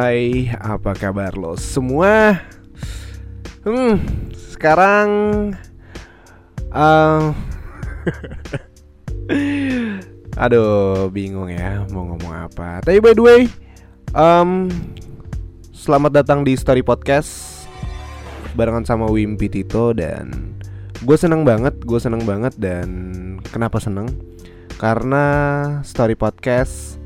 Hai, apa kabar lo semua? Hmm, sekarang uh, Aduh, bingung ya mau ngomong apa. Tapi by the way, um, selamat datang di Story Podcast barengan sama Wimpi Tito dan gue seneng banget, gue seneng banget dan kenapa seneng? Karena Story Podcast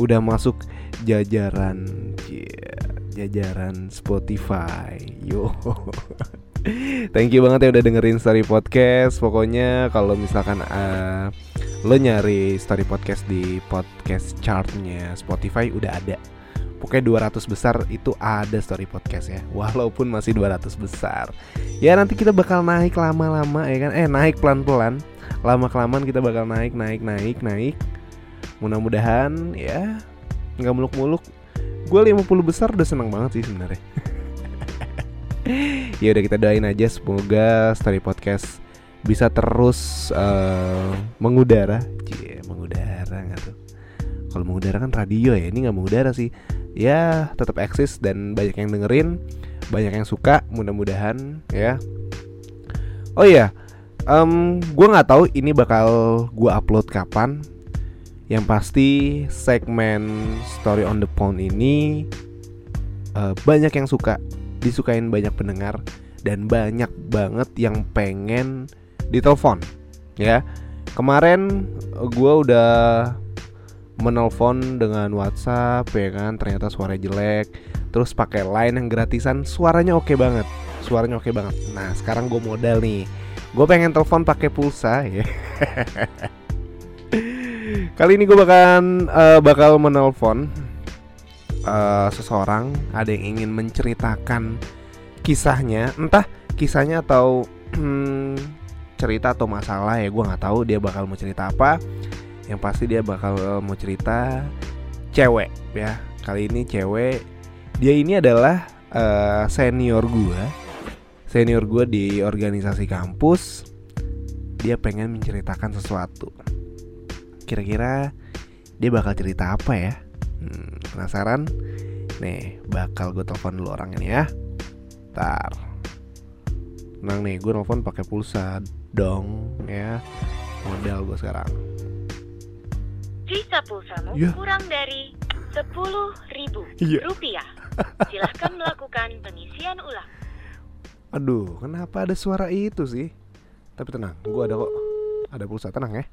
udah masuk jajaran yeah, jajaran Spotify. Yo. Thank you banget ya udah dengerin Story Podcast. Pokoknya kalau misalkan uh, lo nyari Story Podcast di podcast chartnya Spotify udah ada. Pokoknya 200 besar itu ada Story Podcast ya. Walaupun masih 200 besar. Ya nanti kita bakal naik lama-lama ya kan. Eh naik pelan-pelan. Lama kelamaan kita bakal naik naik naik naik. Mudah-mudahan ya nggak muluk-muluk gue 50 besar udah seneng banget sih sebenarnya. Ya udah kita doain aja semoga story podcast bisa terus uh, mengudara. Cie, mengudara nggak tuh? Kalau mengudara kan radio ya ini nggak mengudara sih. Ya tetap eksis dan banyak yang dengerin banyak yang suka mudah-mudahan ya. Oh iya um, gue nggak tahu ini bakal gue upload kapan yang pasti segmen Story on the Phone ini uh, banyak yang suka, disukain banyak pendengar dan banyak banget yang pengen ditelepon. Ya, kemarin gue udah menelpon dengan WhatsApp ya kan, ternyata suara jelek. Terus pakai line yang gratisan, suaranya oke okay banget, suaranya oke okay banget. Nah sekarang gue modal nih, gue pengen telepon pakai pulsa ya. Kali ini gue bakal uh, bakal menelpon uh, seseorang ada yang ingin menceritakan kisahnya, entah kisahnya atau hmm, cerita atau masalah ya gue nggak tahu dia bakal mau cerita apa. Yang pasti dia bakal mau cerita cewek ya. Kali ini cewek dia ini adalah uh, senior gue, senior gue di organisasi kampus. Dia pengen menceritakan sesuatu kira-kira dia bakal cerita apa ya? Hmm, penasaran? Nih, bakal gue telepon dulu orang ini ya. Ntar. Nang nih, gue nelfon pakai pulsa dong ya. Modal gue sekarang. Visa pulsamu yeah. kurang dari sepuluh ribu yeah. rupiah. Silahkan melakukan pengisian ulang. Aduh, kenapa ada suara itu sih? Tapi tenang, gue ada kok. Ada pulsa, tenang ya.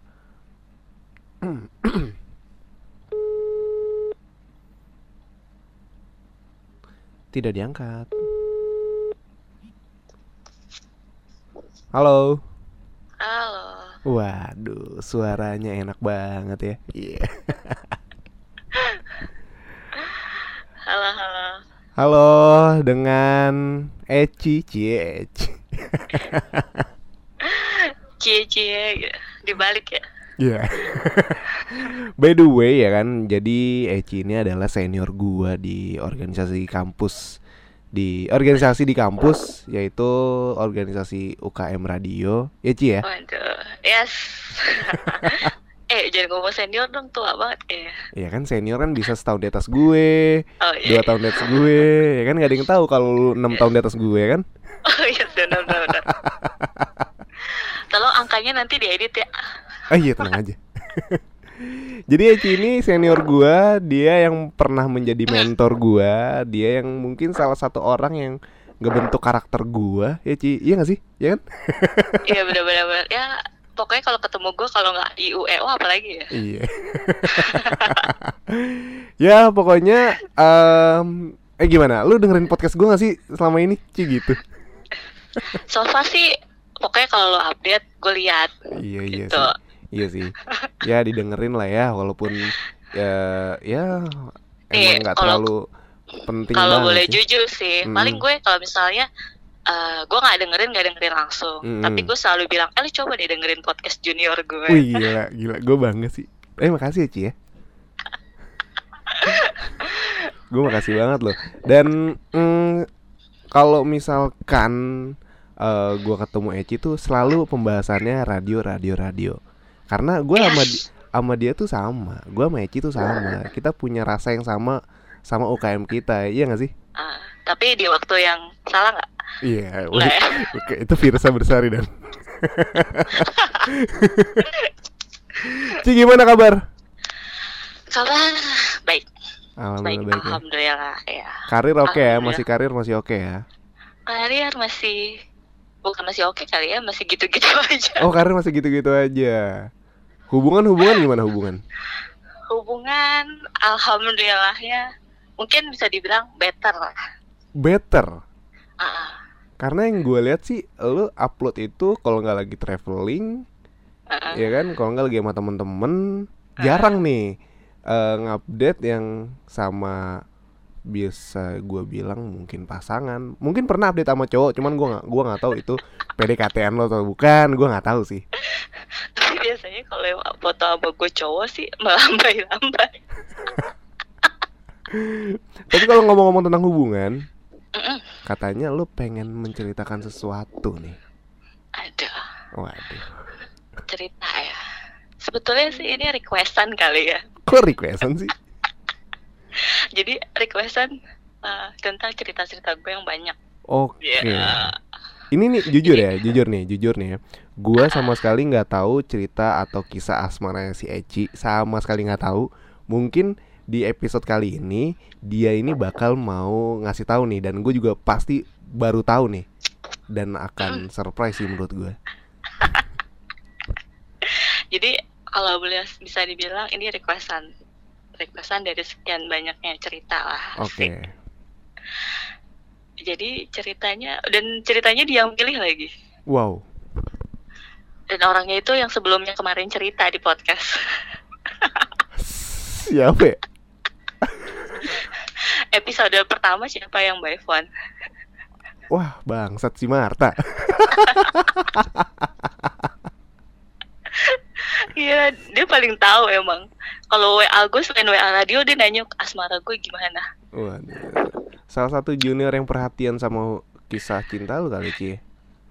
Tidak diangkat. Halo. Halo. Waduh, suaranya enak banget ya. Iya. Yeah. halo, halo. Halo, dengan Eci, Cie, Eci. cie, cie, dibalik ya. Iya. Yeah. By the way ya kan, jadi Eci ini adalah senior gua di organisasi kampus di organisasi di kampus yaitu organisasi UKM Radio. Ya Ci ya? Waduh, yes. eh jadi ngomong senior dong tua banget ya. Iya kan senior kan bisa setahun di atas gue, oh, iya. dua tahun di atas gue, ya kan gak ada yang tahu kalau enam tahun di atas gue kan? Oh iya benar benar. Tolong angkanya nanti diedit ya. Oh iya tenang aja. Jadi Eci ini senior gua, dia yang pernah menjadi mentor gua, dia yang mungkin salah satu orang yang ngebentuk karakter gua, ya Ci, iya gak sih? Iya kan? iya benar-benar ya pokoknya kalau ketemu gua kalau nggak IUEO apalagi ya. Iya. ya pokoknya um, eh gimana? Lu dengerin podcast gua gak sih selama ini? Ci gitu. so far sih pokoknya kalau lo update gue lihat. Iya iya. Gitu. Sih iya sih. Ya didengerin lah ya walaupun ya ya emang nggak terlalu penting kalau boleh sih. jujur sih hmm. paling gue kalau misalnya uh, gue nggak dengerin nggak dengerin langsung. Hmm. tapi gue selalu bilang eh coba deh dengerin podcast junior gue. Wih gila gila. Gue bangga sih. Eh makasih ya Ci ya. Gue makasih banget loh. Dan mm, kalau misalkan uh, gue ketemu Eci tuh selalu pembahasannya radio radio radio karena gue sama di, sama dia tuh sama gue sama Eci tuh sama kita punya rasa yang sama sama UKM kita, iya gak sih? Uh, tapi di waktu yang salah nggak? Iya, yeah, ya? itu virusnya bersari dan. Ci gimana kabar? Kabar baik. Alhamdulillah baik. baik ya. Alhamdulillah ya. Karir oke okay ya, masih karir masih oke okay ya. Karir masih bukan masih oke okay kali ya, masih gitu-gitu aja. Oh, karir masih gitu-gitu aja. Hubungan hubungan gimana hubungan? Hubungan alhamdulillahnya mungkin bisa dibilang better lah. Better. Uh. Karena yang gue lihat sih, lu upload itu kalau nggak lagi traveling, uh ya kan, kalau nggak lagi sama temen-temen, uh jarang nih uh, ngupdate yang sama bisa gue bilang mungkin pasangan mungkin pernah update sama cowok cuman gue nggak gua nggak tahu itu PDKT-an lo atau bukan gue nggak tahu sih biasanya kalau foto sama gue cowok sih melambai-lambai. Tapi kalau ngomong-ngomong tentang hubungan katanya lo pengen menceritakan sesuatu nih. Ada. Waduh. Cerita ya. Sebetulnya sih ini requestan kali ya. Kok requestan sih? Jadi requestan uh, tentang cerita-cerita gue yang banyak. Oke. Okay. yeah. Ini nih jujur ya jujur nih jujur nih ya gue sama sekali nggak tahu cerita atau kisah asmaranya si Eci sama sekali nggak tahu mungkin di episode kali ini dia ini bakal mau ngasih tahu nih dan gue juga pasti baru tahu nih dan akan surprise sih menurut gue jadi kalau boleh bisa dibilang ini requestan requestan dari sekian banyaknya cerita lah. Oke. Okay. Jadi ceritanya dan ceritanya dia yang pilih lagi. Wow. Dan orangnya itu yang sebelumnya kemarin cerita di podcast. Siapa ya? Episode pertama siapa yang by phone? Wah, bangsat si Marta. Iya, dia paling tahu emang. Kalau WA gue selain WA radio dia nanya asmara gue gimana. Waduh. Salah satu junior yang perhatian sama kisah cinta lu kali Ci.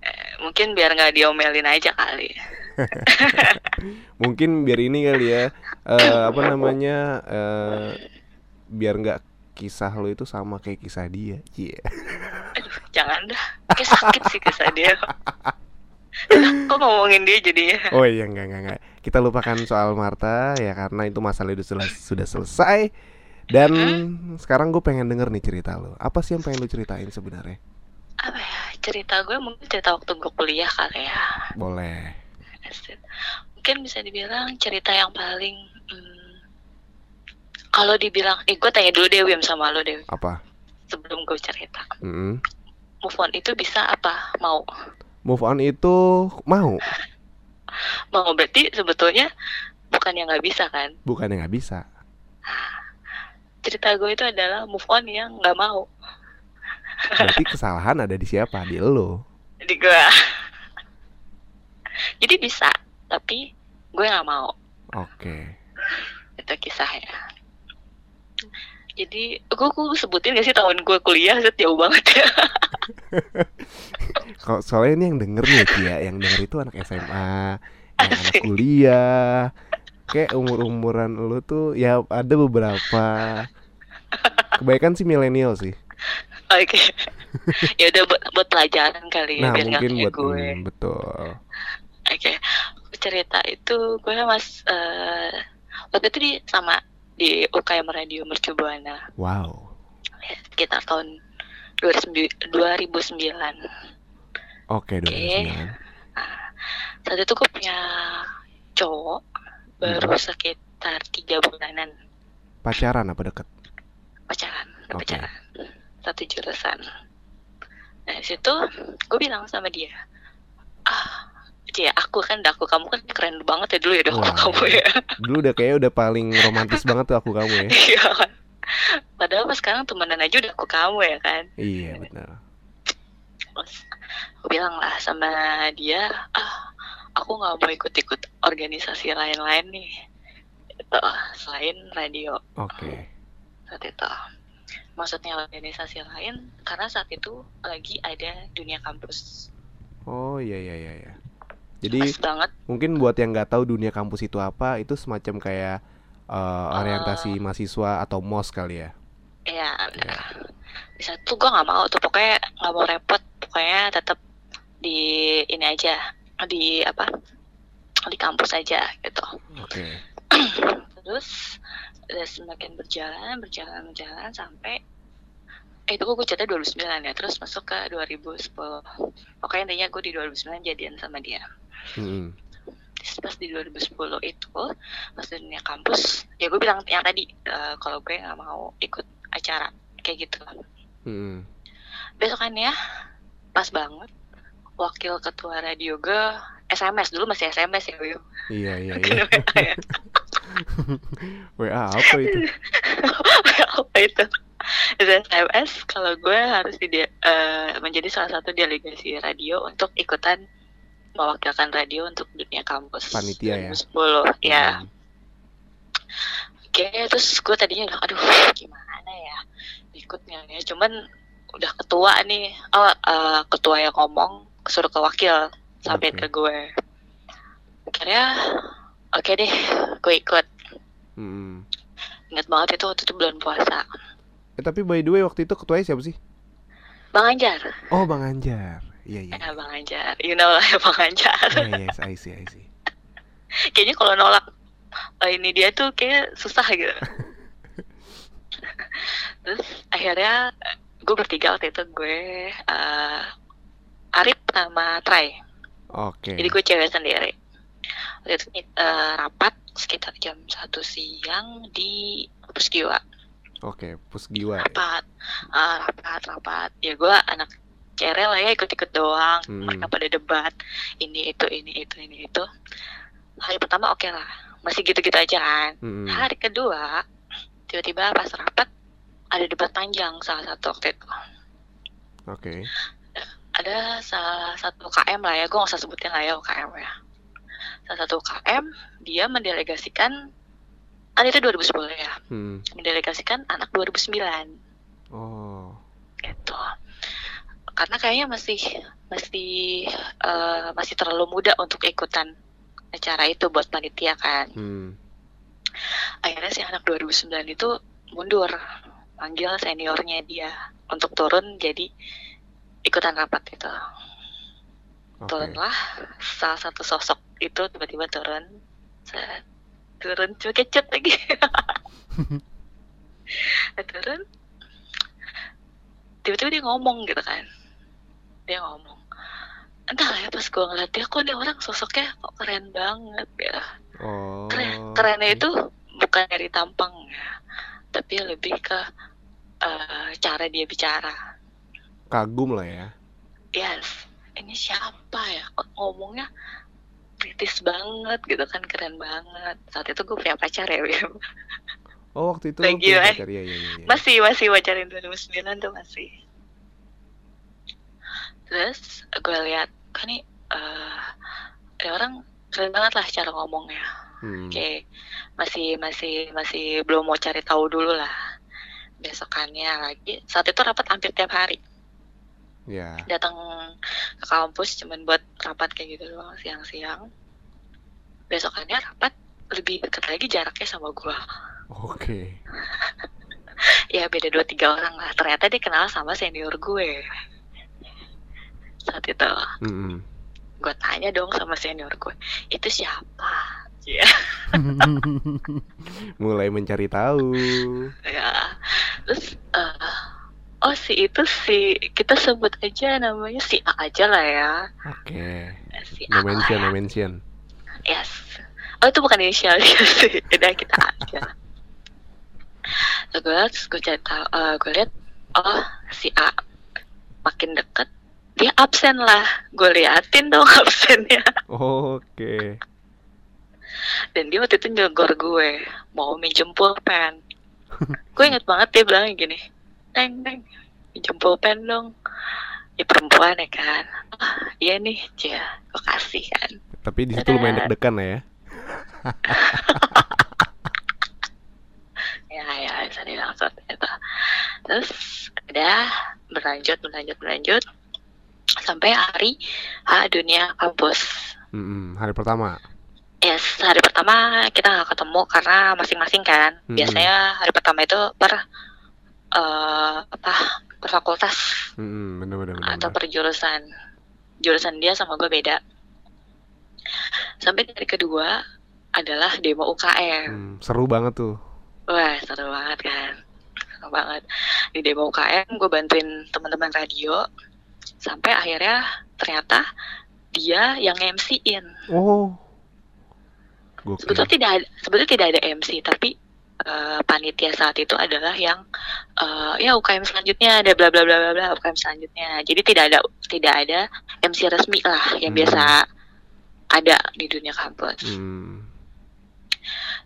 Eh, mungkin biar nggak diomelin aja kali. mungkin biar ini kali ya. Uh, apa namanya? Uh, biar nggak kisah lo itu sama kayak kisah dia. Iya. Yeah. Aduh, jangan dah. Kayak sakit sih kisah dia. Kok ngomongin dia jadinya? Oh iya enggak enggak enggak. Kita lupakan soal Marta ya karena itu masalah itu sudah, sudah selesai. Dan hmm? sekarang gue pengen denger nih cerita lo. Apa sih yang pengen lo ceritain sebenarnya? Apa ya? Cerita gue mungkin cerita waktu gue kuliah kali ya. Boleh. Mungkin bisa dibilang cerita yang paling hmm, kalau dibilang, eh gue tanya dulu deh Wim sama lo deh. Apa? Sebelum gue cerita. Mm -hmm. Move on itu bisa apa? Mau? move on itu mau mau berarti sebetulnya bukan yang nggak bisa kan bukan yang nggak bisa cerita gue itu adalah move on yang nggak mau. Berarti kesalahan ada di siapa? Di lo. Di gue jadi bisa tapi gue nggak mau. Oke. Okay. itu kisahnya. Jadi gue gue sebutin gak sih tahun gue kuliah? Set jauh banget ya. Kok soalnya ini yang denger nih ya, yang denger itu anak SMA, yang anak kuliah, kayak umur umuran lu tuh ya ada beberapa. Kebaikan sih milenial sih. Oke. Okay. ya udah buat, buat pelajaran kali ya nah, biar mungkin buat gue. Hmm, betul. Oke. Okay. Cerita itu gue mas uh, waktu itu di sama di UKM Radio Mercubuana. Wow. Ya, sekitar tahun 2009. Oke, okay, 2009. Okay. Nah, saat itu gue punya cowok baru hmm. sekitar tiga bulanan. Pacaran apa deket? Pacaran, okay. pacaran. Satu jurusan. Nah, situ gue bilang sama dia, ah, ya aku kan aku kamu kan keren banget ya dulu ya udah aku kamu ya. Dulu udah kayak udah paling romantis banget tuh aku kamu ya. Iya kan padahal pas sekarang temenan aja udah aku kamu ya kan iya benar terus aku bilang lah sama dia ah aku nggak mau ikut-ikut organisasi lain-lain nih. Itu selain radio. Oke. Okay. saat itu. Maksudnya organisasi lain karena saat itu lagi ada dunia kampus. Oh iya iya iya, iya. jadi banget. mungkin buat yang nggak tahu dunia kampus itu apa itu semacam kayak uh, orientasi uh, mahasiswa atau mos kali ya? Ya benar. Di satu gue nggak mau tuh pokoknya nggak mau repot. Pokoknya tetap di ini aja di apa di kampus aja gitu Oke. terus udah semakin berjalan berjalan berjalan sampai eh, itu gue cerita 2009 ya terus masuk ke 2010 pokoknya intinya gue di 2009 jadian sama dia Mm-mm. Terus pas di 2010 itu pas di dunia kampus ya gue bilang yang tadi eh, kalau gue nggak mau ikut acara kayak gitu Mm-mm. besokannya pas banget wakil ketua radio gue SMS dulu masih SMS ya Wiu Iya iya iya. WA ya. WA apa itu? apa itu SMS kalau gue harus di menjadi salah satu delegasi radio untuk ikutan mewakilkan radio untuk dunia kampus Panitia ya? 2010 ya Mm. Oke, terus gue tadinya udah, aduh gimana ya ikutnya ya. Cuman udah ketua nih, oh eh, ketua yang ngomong suruh ke wakil sampai Oke. ke gue. Akhirnya, oke deh, gue ikut. Mm-mm. Ingat banget itu waktu itu bulan puasa. Eh tapi by the way waktu itu ketuanya siapa sih? Bang Anjar, Oh Bang Anjar. Iya iya. ya Bang Anjar, you know lah ya Bang Anjar. Iya yes, I see I see. Kayaknya kalau nolak eh, ini dia tuh kayak susah gitu. Terus akhirnya gue bertiga waktu itu gue eh, Arif sama Trai. Oke. Jadi gue cewek sendiri. Waktu itu eh, rapat sekitar jam satu siang di Puskiwa. Oke, pusgiwa. ya. Rapat, Eh, rapat, rapat. Ya gue anak cerel lah ya ikut-ikut doang. Hmm. Mereka pada debat ini itu ini itu ini itu. Hari pertama oke lah, masih gitu-gitu aja kan. Mm-mm. Hari kedua tiba-tiba pas rapat ada debat panjang salah satu waktu itu. Oke. Ada salah satu KM lah ya, gue gak usah sebutin lah ya UKM ya. Salah satu KM, dia mendelegasikan, kan itu 2010 ya, Hmm. mendelegasikan anak 2009 Oh. gitu. Karena kayaknya masih masih eh, masih terlalu muda untuk ikutan acara itu buat panitia kan. Hmm. Akhirnya si anak 2009 itu mundur, panggil seniornya dia untuk turun jadi ikutan rapat itu. Oke. turunlah salah satu sosok itu tiba-tiba turun turun cuma kecet lagi turun tiba-tiba dia ngomong gitu kan dia ngomong entah ya pas gue ngeliat dia kok dia orang sosoknya kok keren banget ya Oh. keren kerennya itu bukan dari tampangnya tapi lebih ke eh, cara dia bicara kagum lah ya. yes ini siapa ya kok ngomongnya kritis banget gitu kan keren banget saat itu gue punya pacar ya Wim. Oh waktu itu Lagi, punya eh. pacar. Iya iya iya. iya. masih masih pacarin 2009 tuh masih terus gue lihat kan nih eh ada orang keren banget lah cara ngomongnya Hmm. Oke, masih masih masih belum mau cari tahu dulu lah. Besokannya lagi, saat itu rapat hampir tiap hari. Ya. Datang ke kampus cuman buat rapat kayak gitu doang siang-siang. Besokannya rapat lebih dekat lagi jaraknya sama gua. Oke. Ya beda dua tiga orang lah. Ternyata dia kenal sama senior gue. Saat itu Mm-mm. gue tanya dong sama senior gue, itu siapa? Ya. Mulai mencari tahu. ya terus eh, oh si itu si kita sebut aja namanya si A aja lah ya Oke. si No A lah mention, ya. no mention. yes oh itu bukan inisial dia sih udah kita A aja gue terus gue cari tahu eh, gue lihat oh si A makin deket dia absen lah gue liatin dong absennya Oke. dan dia waktu itu nyogor gue mau minjem pulpen gue inget banget dia bilang gini neng neng minjem pulpen dong ya perempuan ya kan ah iya nih cia gue kasih kan Tapi di situ lumayan deg-degan ya. ya ya bisa dibilang seperti itu terus udah berlanjut berlanjut berlanjut sampai hari H dunia kampus Mm-mm. Hari pertama. Yes, hari pertama kita nggak ketemu karena masing-masing kan. Hmm. Biasanya hari pertama itu per eh, apa per fakultas Hmm, bener bener bener. atau per jurusan jurusan dia sama gue beda sampai hari kedua adalah demo UKM Hmm, seru banget tuh. wah seru banget kan seru banget di demo UKM gue bantuin teman-teman radio sampai akhirnya ternyata dia yang MC-in Oh. Gokil. sebetulnya tidak ada, sebetulnya tidak ada MC tapi eh, panitia saat itu adalah yang eh, ya UKM selanjutnya ada bla bla bla bla bla UKM selanjutnya jadi tidak ada tidak ada MC resmi lah yang Hmm. biasa ada di dunia kampus Hmm.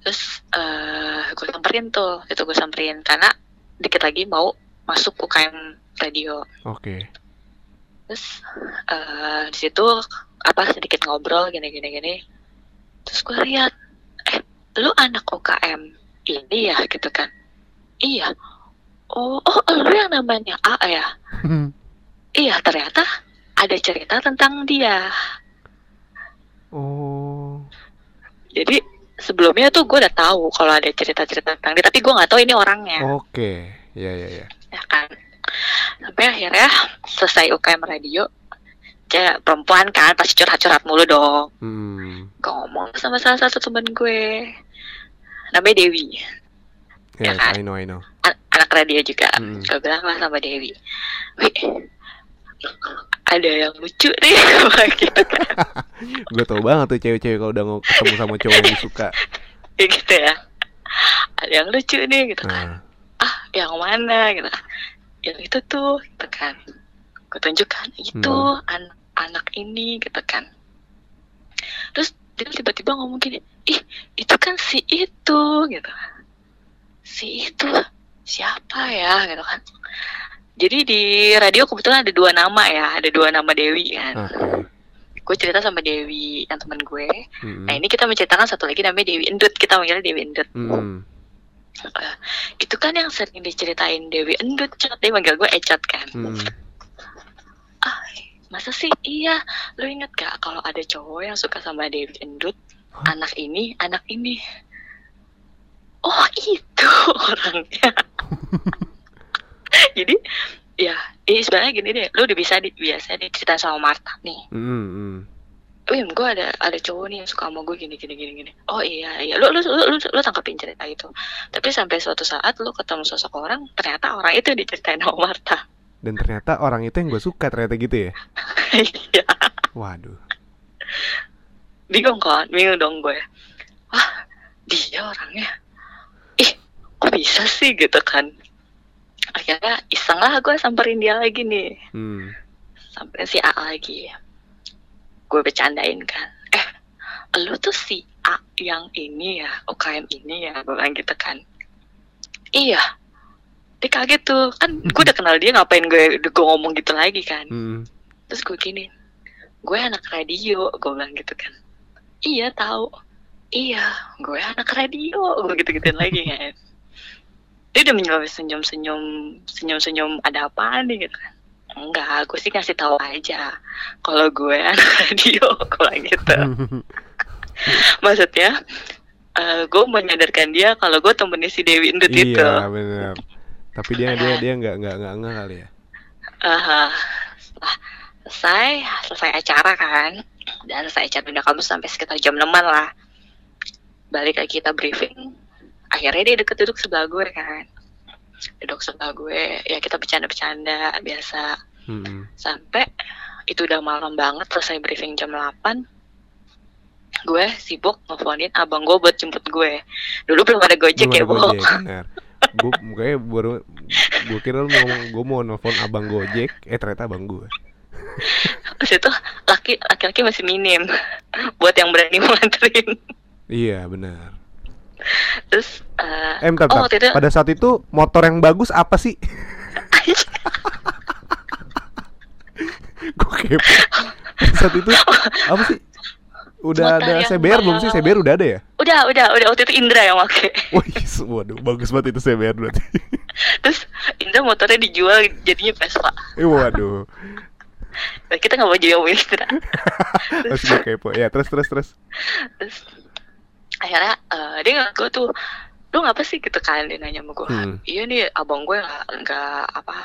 terus eh gue samperin tuh itu gue samperin karena dikit lagi mau masuk UKM radio Oke. terus eh di situ apa sedikit ngobrol gini gini gini terus gue lihat eh lu anak UKM ini ya gitu kan. Iya. Oh oh lu yang namanya A ya? Iya ternyata ada cerita tentang dia. Oh. jadi sebelumnya tuh gue udah tahu kalau ada cerita-cerita tentang dia tapi gue nggak tahu ini orangnya. Oke. Ya ya ya. ya kan. Sampai akhirnya selesai UKM radio dia perempuan kan pasti curhat-curhat mulu dong. Hmm. gue ngomong sama salah satu temen gue namanya Dewi Yes, Ya kan? I know I know. an- anak radio juga Hmm. gue bilang lah sama Dewi Wih, ada yang lucu nih gitu kan Gue tau banget tuh cewek-cewek kalau udah mau ketemu sama cowok yang disuka. Kayak gitu ya ada yang lucu nih gitu kan Nah. ah yang mana gitu kan yang itu tuh gitu kan gue tunjukkan itu Hmm. an- anak ini gitu kan terus dia tiba-tiba ngomong gini ih itu kan si itu gitu si itu siapa ya gitu kan jadi di radio kebetulan ada dua nama ya ada dua nama Dewi kan Oke. gue cerita sama Dewi yang teman gue Hmm. nah ini kita menceritakan satu lagi namanya Dewi Endut kita manggilnya Dewi Endut Hmm. Eh, itu kan yang sering diceritain Dewi Endut Cot. dia manggil gue Ecot kan Hmm. ah masa sih iya lu inget gak kalau ada cowok yang suka sama Dewi Endut? Anak ini anak ini oh itu orangnya jadi ya ini sebenarnya gini deh lu udah bisa di, biasa diceritain sama Marta nih Hmm. Hmm. Wim, gue ada ada cowok nih yang suka sama gue gini gini gini gini. Oh iya iya, lu lu lu lu, lu tangkapin cerita itu. Tapi sampai suatu saat lu ketemu sosok orang, ternyata orang itu yang diceritain sama Marta. Dan ternyata orang itu yang gue suka ternyata gitu ya. Iya, Waduh. Bingung kan? Bingung dong gue. Wah, dia orangnya. Ih, kok bisa sih gitu kan? Akhirnya iseng lah gue samperin dia lagi nih. Hmm. Sampai si A lagi. Gue bercandain kan. Eh, lu tuh si A yang ini ya, UKM ini ya, gue bilang gitu kan. Iya. Dia kaget tuh, kan gue udah kenal dia ngapain gue, gue ngomong gitu lagi kan. Hmm. Terus gue gini, gue anak radio, gue bilang gitu kan. Iya tahu. Iya, gue anak radio, gue gitu-gituin lagi kan. Dia udah menjawab senyum-senyum, senyum-senyum ada apa nih gitu kan. Enggak, gue sih ngasih tahu aja. Kalau gue anak radio, bilang gitu. Maksudnya, eh gue menyadarkan dia kalau gue temennya si Dewi Endut itu. iya benar. Tapi dia dia dia nggak nggak nggak nggak kali ya. Aha. setelah selesai selesai acara kan dan acara udah kamu sampai sekitar jam 6 lah. Balik lagi kita briefing. Akhirnya dia deket duduk sebelah gue kan. Duduk sebelah gue. Ya kita bercanda-bercanda biasa. Hmm. sampai itu udah malam banget selesai briefing jam 8 gue sibuk nelfonin abang gue buat jemput gue. Dulu belum ada gojek ya Belum benar. Gue mukanya baru gue kira lu mau ngomong gue mau nelfon abang Gojek, eh ternyata abang gue. Terus itu laki laki-laki masih minim buat yang berani nganterin Iya benar. terus eh, Eh, bentar, oh bentar. waktu itu Pada saat itu motor yang bagus apa sih? gue kepo. Saat itu apa sih? Udah Motor ada CBR belum sih? CBR udah ada ya? udah udah udah waktu itu Indra yang pakai Wih, waduh, bagus banget itu CBR berarti. terus Indra motornya dijual jadinya Vespa eh, waduh. Kita nggak mau jadi ngomongin Indra Terus gue kepo. Ya, terus terus terus. terus akhirnya eh, dia nggak gue tuh lu ngapa sih gitu kan dia nanya sama gue Hmm. iya nih abang gue nggak nggak apa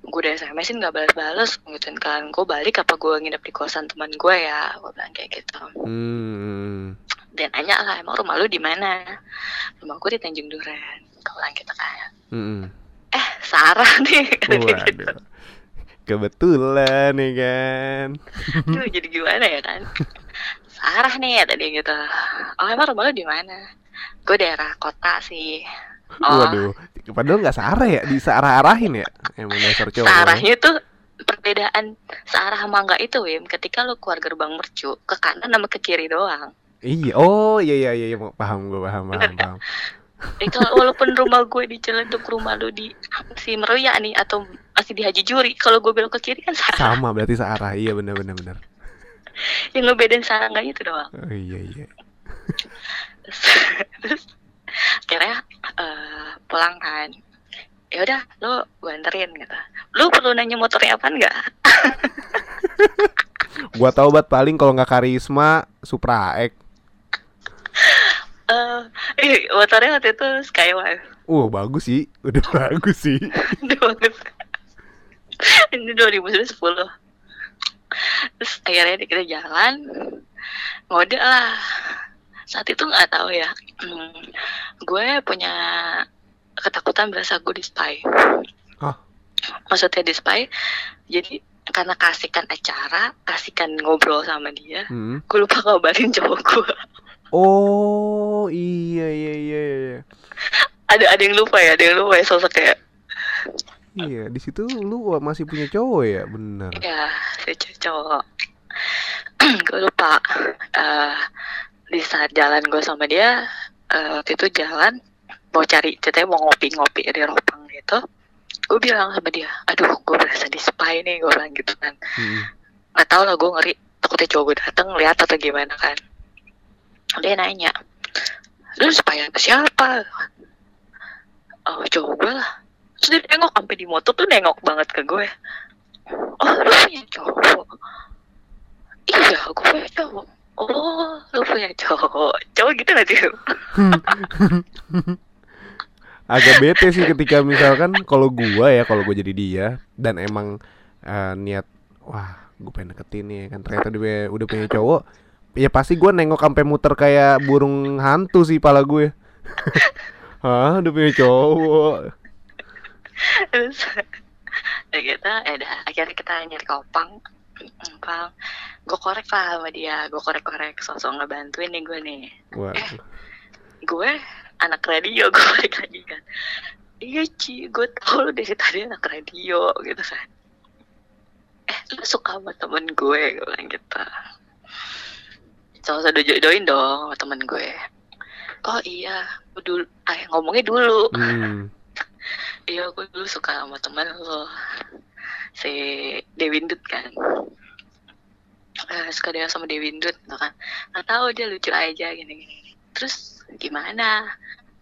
gue udah SMS-in nggak balas-balas gitu kan gue balik apa gue nginep di kosan teman gue ya gue bilang kayak gitu Hmm. dan nanya lah emang rumah lu di mana rumah gue di Tanjung Duren gue bilang gitu kan Hmm. eh Sarah nih dia gitu. Kebetulan nih kan. Duh, jadi gimana ya kan Sarah nih kata dia gitu oh emang rumah lu di mana gue daerah kota sih oh Waduh. Padahal nggak searah ya, disarah-arahin ya. Emang dasar cowok. searahnya tuh perbedaan searah sama enggak itu Wim ketika lu keluar gerbang mercu ke kanan sama ke kiri doang Iya, oh iya iya iya iya. paham gue paham paham paham. itu walaupun rumah gue di Ciledug rumah lu di si Meruya nih atau masih di Haji Juri kalau gue belok ke kiri kan salah Sama berarti searah. Iya benar benar benar. yang ngebedain searah enggak itu doang Oh, iya iya. terus, terus akhirnya eh, pulang kan ya udah lu gue anterin gitu lu perlu nanya motornya apa enggak Gua tahu banget paling kalau nggak karisma Supra X. eh ih, motornya waktu itu Skyway Uh bagus sih, udah bagus sih. Udah bagus. Ini 2010. Terus akhirnya kita jalan, ngode lah. Saat itu nggak tahu ya. Hmm, gue punya ketakutan berasa gue di spy. Ah. Maksudnya di spy, jadi karena kasihkan acara, kasihkan ngobrol sama dia, Hmm. gue lupa ngabarin cowok gue. Oh iya iya iya. iya. Ada ada yang lupa ya, ada yang lupa ya sosok kayak Iya di situ lu masih punya cowok ya, bener. Ya, si cowok. gue lupa. eh di saat jalan gue sama dia, eh, waktu itu jalan mau cari, ceritanya mau ngopi-ngopi di Ropang gitu. Gue bilang sama dia, aduh gue berasa di spy nih, gue bilang gitu kan. Hmm. Nggak tau lah gue ngeri, takutnya cowok gue dateng lihat atau gimana kan. Dia nanya, lu spy siapa? Oh cowok gue lah. Terus dia nengok sampai di motor tuh nengok banget ke gue. Oh lu punya cowok? Iya gue punya cowok. Oh lu punya cowok. Cowok gitu gak sih? Agak bete sih ketika misalkan kalau gua ya kalau gua jadi dia dan emang eh, niat wah gue pengen deketin nih kan ternyata dia udah punya cowok ya pasti gua nengok sampai muter kayak burung hantu sih pala gue Hah udah punya cowok Terus ya kita, ya udah akhirnya kita nyari kopang. Kopang. Gue korek lah sama dia. Gue korek-korek sosok ngebantuin nih gue nih. Wah, gue anak radio gue balik lagi kan iya Ci gue tau lu dari tadi anak radio gitu kan eh lu suka sama temen gue gue bilang gitu sama-sama jodohin dong sama temen gue oh iya dulu eh ngomongnya dulu hmm. Iya gue dulu suka sama temen lo si Dewindut kan. Eh, suka dia sama Dewindut gitu kan. Nggak tahu dia lucu aja gini gini terus gimana?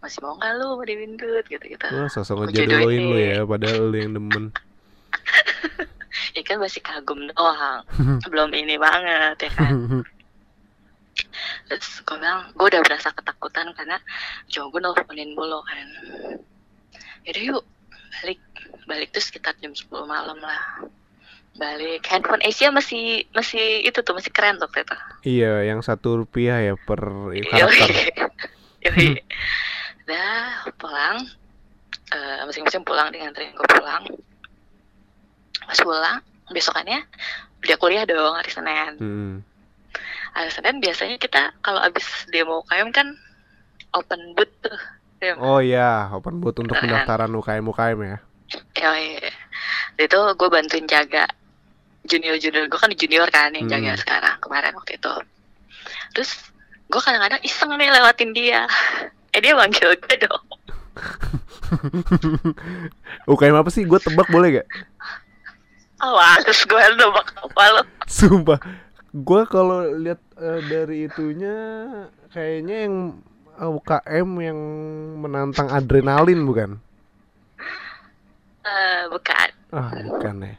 Masih mau nggak lu sama Dewindut gitu gitu Wah sosok ngejodohin jodohin lu ya padahal lu yang demen. Ya kan masih kagum doang. Belum ini banget ya kan. Terus gue bilang gue udah berasa ketakutan karena cowok gue nelfonin mulu kan yaudah yuk balik. Balik tuh sekitar jam 10 malam lah. Balik. Handphone Asia masih masih itu tuh masih keren tuh itu. Iya yang satu rupiah ya per karakter. Yoi. Udah pulang. Eh, Masing-masing pulang dengan gue pulang. Pas pulang Besokannya Udah kuliah dong hari Senin. Hmm. Hari Senin biasanya kita Kalau abis demo UKM kan Open booth tuh Oh iya. Open boot untuk pendaftaran UKM UKM ya? Yoi. Itu gue bantuin jaga Junior-junior. Gue kan junior kan yang Hmm. jaga sekarang Kemarin waktu itu. Terus Gue kadang-kadang iseng nih lewatin dia. Eh dia manggil gue dong. UKM apa sih? Gue tebak boleh gak? Awas gue nebak apa lo? Sumpah. Gue kalau lihat eh, dari itunya Kayaknya yang UKM yang menantang adrenalin bukan? Eh, bukan. Ah bukan ya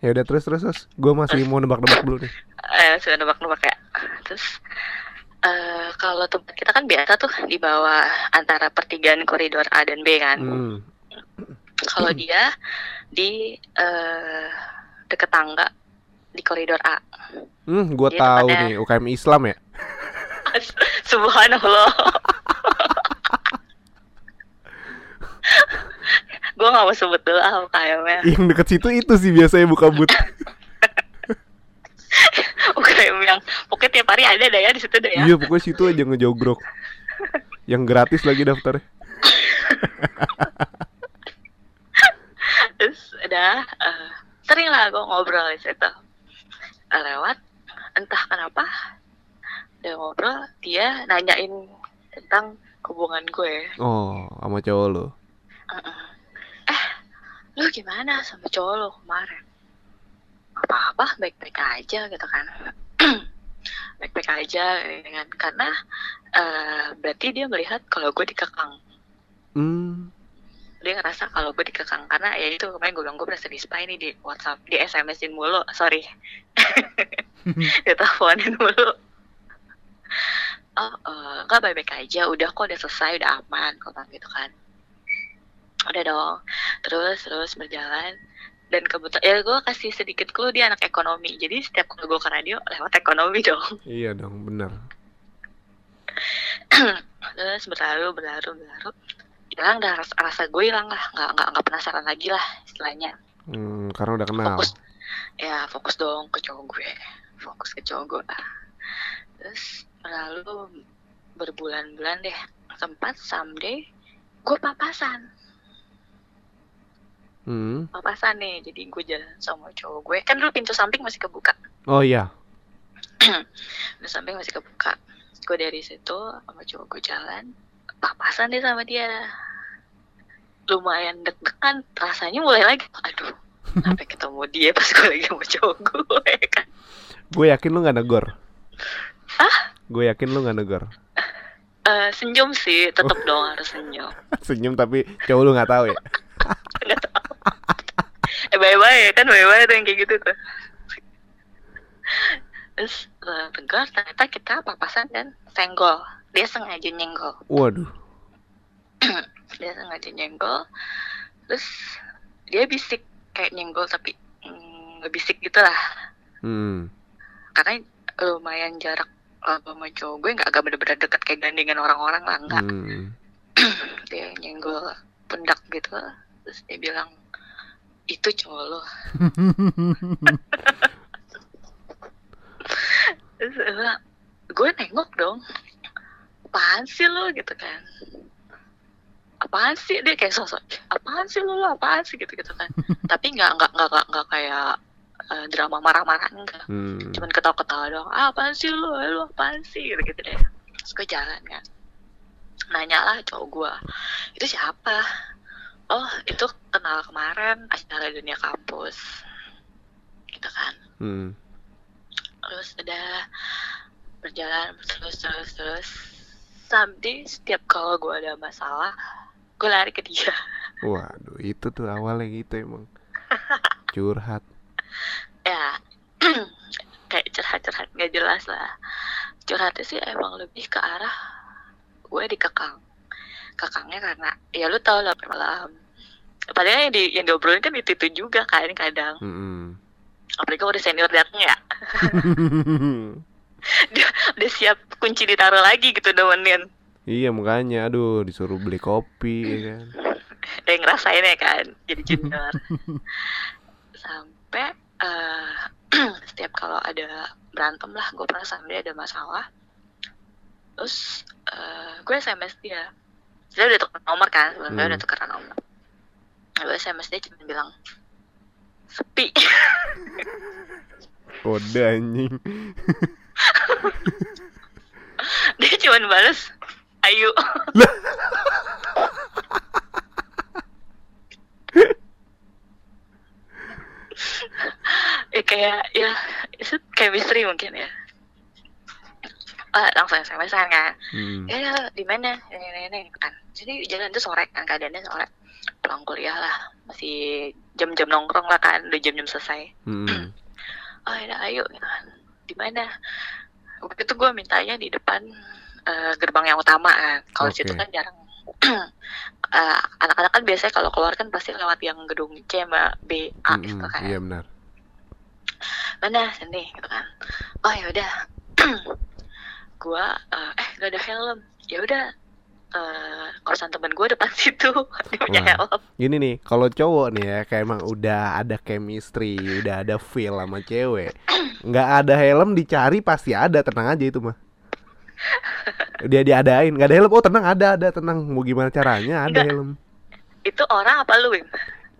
Ya udah terus terus terus Gue masih mau nebak-nebak dulu nih Eh, sudah nebak-nebak ya. Terus eh kalau tempat kita kan biasa tuh di bawah antara pertigaan koridor A dan B kan. Hmm. Kalau dia di eh deket tangga di koridor A. Hmm, gua Dia tahu nih UKM Islam ya. Subhanallah. gue gak mau sebut dulu ah UKM-nya. Yang deket situ itu sih biasanya buka but. UKM yang pokoknya tiap hari ada dah ya di situ deh ya. Iya, pokoknya situ aja ngejogrok. Yang gratis lagi daftarnya. Terus udah eh, sering lah gue ngobrol di situ. Eh, lewat entah kenapa dia ngobrol dia nanyain tentang hubungan gue. Oh, sama cowok lo. Heeh. Eh, lu gimana sama cowok lo kemarin? Apa-apa, baik-baik aja gitu kan. baik-baik aja dengan karena eh, berarti dia melihat kalau gue dikekang. Hmm. Dia ngerasa kalau gue dikekang karena ya itu kemarin gue bilang gue berasa di spy nih di WhatsApp, di SMS-in mulu, sorry. Diteleponin mulu. Oh, eh, nggak baik-baik aja, udah kok udah selesai, udah aman, kok bilang gitu kan. Udah dong, terus terus berjalan. Dan kebetulan ya gue kasih sedikit clue dia anak ekonomi. Jadi setiap kali gue ke radio lewat ekonomi dong. Iya dong, bener. terus berlalu berlalu berlalu. Hilang dah rasa, rasa gue hilang lah. Nggak nggak nggak penasaran lagi lah istilahnya. Hmm, karena udah kenal. fokus. Ya fokus dong ke cowok gue. Fokus ke cowok gue terus lalu berbulan-bulan deh sempat someday gue papasan Hmm. papasan nih jadi gue jalan sama cowok gue kan dulu pintu samping masih kebuka Oh iya. pintu samping masih kebuka gue dari situ sama cowok gue jalan papasan deh sama dia lumayan deg-degan rasanya mulai lagi aduh sampai ketemu dia pas gue lagi sama cowok gue kan Gue yakin lu gak negor. Hah? Gue yakin lu gak negor. Eh, senyum sih tetep dong harus senyum Senyum tapi cowok lu gak tahu ya. nggak tahu eh bye bye kan bye bye tuh yang kayak gitu tuh terus tegar ternyata kita papasan dan senggol dia sengaja nyenggol Waduh. dia sengaja nyenggol terus dia bisik kayak nyenggol tapi mm, ngebisik gitu lah Hmm. karena lumayan jarak eh, sama cowok gue nggak agak bener-bener deket kayak gandengan orang-orang lah enggak Hmm. dia nyenggol pundak gitu terus dia bilang itu cowok lo. Terus gue nengok dong. Apaan sih lo? Gitu kan. Apaan sih? Dia kayak sosok apaan sih lo? Lo apaan sih? Gitu gitu kan. Tapi nggak nggak nggak nggak kayak eh, drama marah-marah enggak. Hmm. cuman ketawa-ketawa doang ah, apaan sih lo lo apaan sih? Gitu gitu deh. Terus gue jalan kan. Nanya lah cowok gue itu siapa? Oh itu kenal kemarin acara dunia kampus. Gitu kan. Hmm. terus udah berjalan terus terus terus. Sampai setiap kalau gue ada masalah gue lari ke dia. Waduh, itu tuh awalnya gitu emang. Curhat. Ya. Kayak curhat-curhat nggak jelas lah. Curhatnya sih emang lebih ke arah gue dikekang kekangnya karena ya lu tau lah malam. Padahal yang di yang diobrolin kan itu itu juga kan kadang. Hmm. apalagi kalau udah senior datang ya. Dia udah siap kunci ditaruh lagi gitu nemenin. Iya makanya, aduh disuruh beli kopi ya kan. dia ngerasain ya kan jadi junior. Sampai eh, setiap kalau ada berantem lah gue pernah sama dia ada masalah. Terus eh, gue sms dia. Dia udah tukar nomor kan sebelumnya Hmm. udah tukar nomor gue sms dia cuma bilang sepi. Kode anjing. dia cuma balas ayo ya kayak ya itu misteri mungkin ya. Ah langsung sms kan Hmm. ya di mana? Ini ini ini kan jadi jalan tuh sore kan keadaannya sore. Pulang kuliah lah. Masih jam-jam nongkrong lah kan udah jam-jam selesai. Hmm. oh ya ayo gitu kan. Di mana? Waktu itu gue mintanya di depan eh, gerbang yang utama kan. Kalau Oke. situ kan jarang Eh, anak-anak kan biasanya kalau keluar kan pasti lewat yang gedung C sama B A Mm-mm, gitu kan Iya benar. mana sini gitu kan oh ya udah gua eh, eh gak ada helm ya udah eh kosan temen gue depan situ dia punya Wah. helm Gini nih, kalau cowok nih ya kayak emang udah ada chemistry, udah ada feel sama cewek. nggak ada helm dicari pasti ada, tenang aja itu mah. Dia diadain, nggak ada helm, oh tenang ada ada tenang. Mau gimana caranya ada Nggak. helm. itu orang apa lu Wim?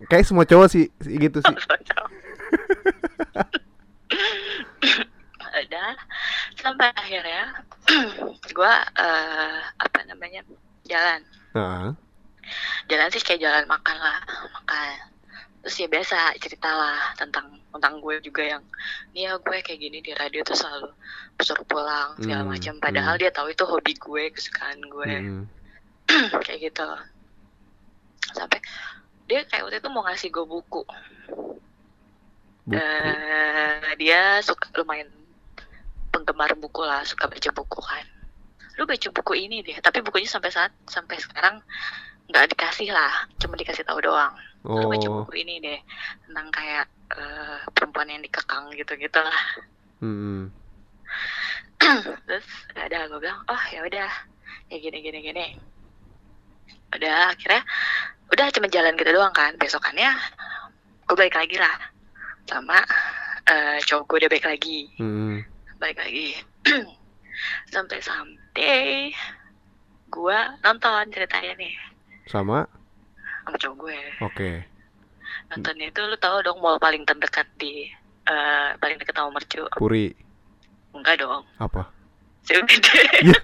Kayak semua cowok sih sih gitu sih. udah sampai akhirnya gua eh, apa namanya jalan Heeh. jalan sih kayak jalan makan lah makan terus ya biasa cerita lah tentang tentang gue juga yang nih ya gue kayak gini di radio tuh selalu suruh pulang segala Hmm, macam padahal hmm. dia tahu itu hobi gue kesukaan gue Mm-mm. kayak gitu sampai dia kayak waktu itu mau ngasih gue buku Buku. Eh, dia suka lumayan penggemar buku lah suka baca buku kan lu baca buku ini deh tapi bukunya sampai saat sampai sekarang nggak dikasih lah cuma dikasih tahu doang lu baca Oh. buku ini deh tentang kayak eh, perempuan yang dikekang gitu gitu lah Mm-mm. terus udah gue bilang oh ya udah ya gini gini gini. Udah akhirnya udah cuma jalan gitu doang kan. Besokannya gue balik lagi lah sama eh, cowok gue udah balik lagi. Mm-mm. balik lagi. Sampai sampai gue nonton ceritanya nih. Sama, sama cowok gue oke. nontonnya itu lu tahu dong mall paling terdekat di eh, paling dekat sama mercu Puri enggak dong apa? CBD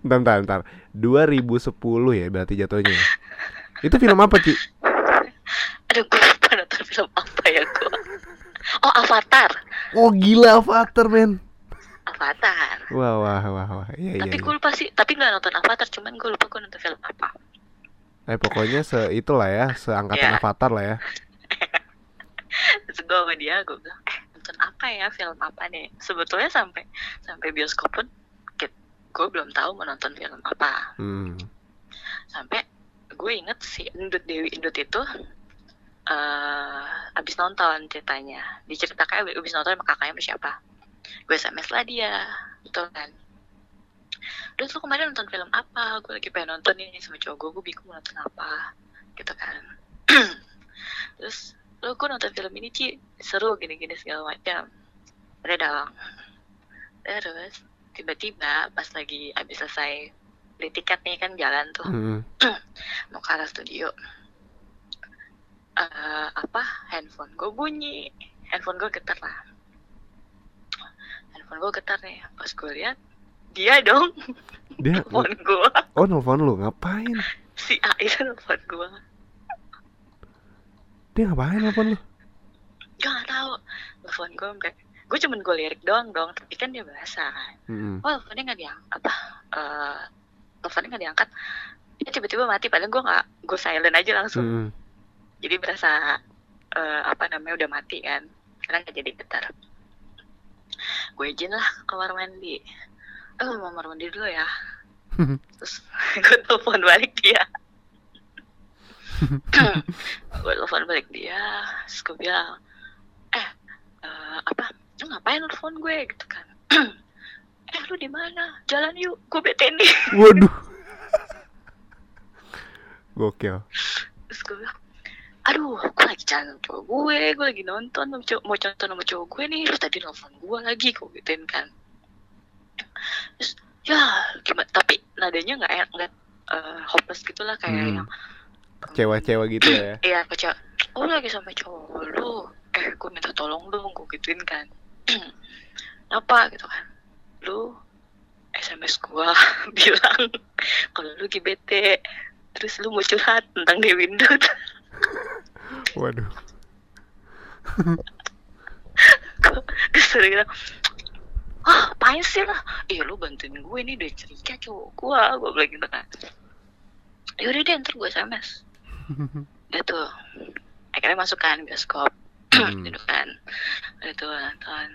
Bentar, bentar, bentar. 2010 ya berarti jatuhnya. Itu film apa, Ci? aduh gue lupa nonton film apa ya gue oh Avatar Oh, gila Avatar, men. Avatar Wah, wah, wah, wah. Iya, iya. tapi iya. gue lupa sih tapi nggak nonton Avatar cuman gue lupa gue nonton film apa Eh, pokoknya se itulah ya, seangkatan Iya. Avatar lah ya. terus gue sama dia gue bilang eh nonton apa ya film apa nih sebetulnya sampai sampai bioskop pun gue belum tahu mau nonton film apa Hmm. sampai gue inget si Endut Dewi Endut itu eh abis nonton ceritanya diceritakan abis nonton sama kakaknya sama siapa gue sms lah dia betul kan terus lu kemarin nonton film apa? Gue lagi pengen nonton ini sama cowok gue gue bingung mau nonton apa gitu kan. Terus lu gue nonton film ini Ci seru gini-gini segala macam. Udah dong. Terus tiba-tiba pas lagi abis selesai beli tiket nih kan jalan tuh. Hmm. mau ke arah studio. Eh apa? Handphone gue bunyi. Handphone gue getar lah. Handphone gue getar nih. Pas gue lihat dia dong. Dia handphone gue Oh, nelfon lu ngapain? si A itu handphone gue Dia ngapain nelfon lu? gue gak tahu. Telepon gue sampai gue cuman gue lirik doang dong tapi kan dia bahasa kan. Hmm. oh teleponnya nggak diangkat. Apa? Eh teleponnya nggak diangkat. Dia tiba-tiba mati padahal gue nggak gue silent aja langsung. Hmm. jadi berasa eh, apa namanya udah mati kan. Karena nggak jadi getar gue izin lah kamar mandi eh mau kamar mandi dulu ya. Terus gue telepon balik dia. Gue telepon balik dia. Terus gue bilang eh eh, apa? Lu ngapain telepon gue? Gitu kan. Eh lu di mana? Jalan yuk gue bete nih. Waduh. Gokil. terus gue bilang aduh gue lagi jalan sama cowok gue gue lagi nonton sama cowok, mau nonton sama cowok gue nih terus tadi nelfon gue lagi gue gituin kan terus ya gimana tapi nadanya nggak enak nggak eh, hopeless gitu lah kayak Hmm. yang Kecewa-cewa gitu ya. iya kecewa oh lagi sama cowok lu eh gue minta tolong dong gue gituin kan apa gitu kan lu SMS gua bilang kalau lu bete terus lu mau curhat tentang Dewi Ndut Waduh. terus dia bilang ah apain sih lah iya lu bantuin gue nih udah cerita cowok gua gue bilang gitu kan. Yaudah deh ntar gue SMS udah tuh. Akhirnya masuk kan bioskop. Hmm. gitu kan. Udah tuh nonton.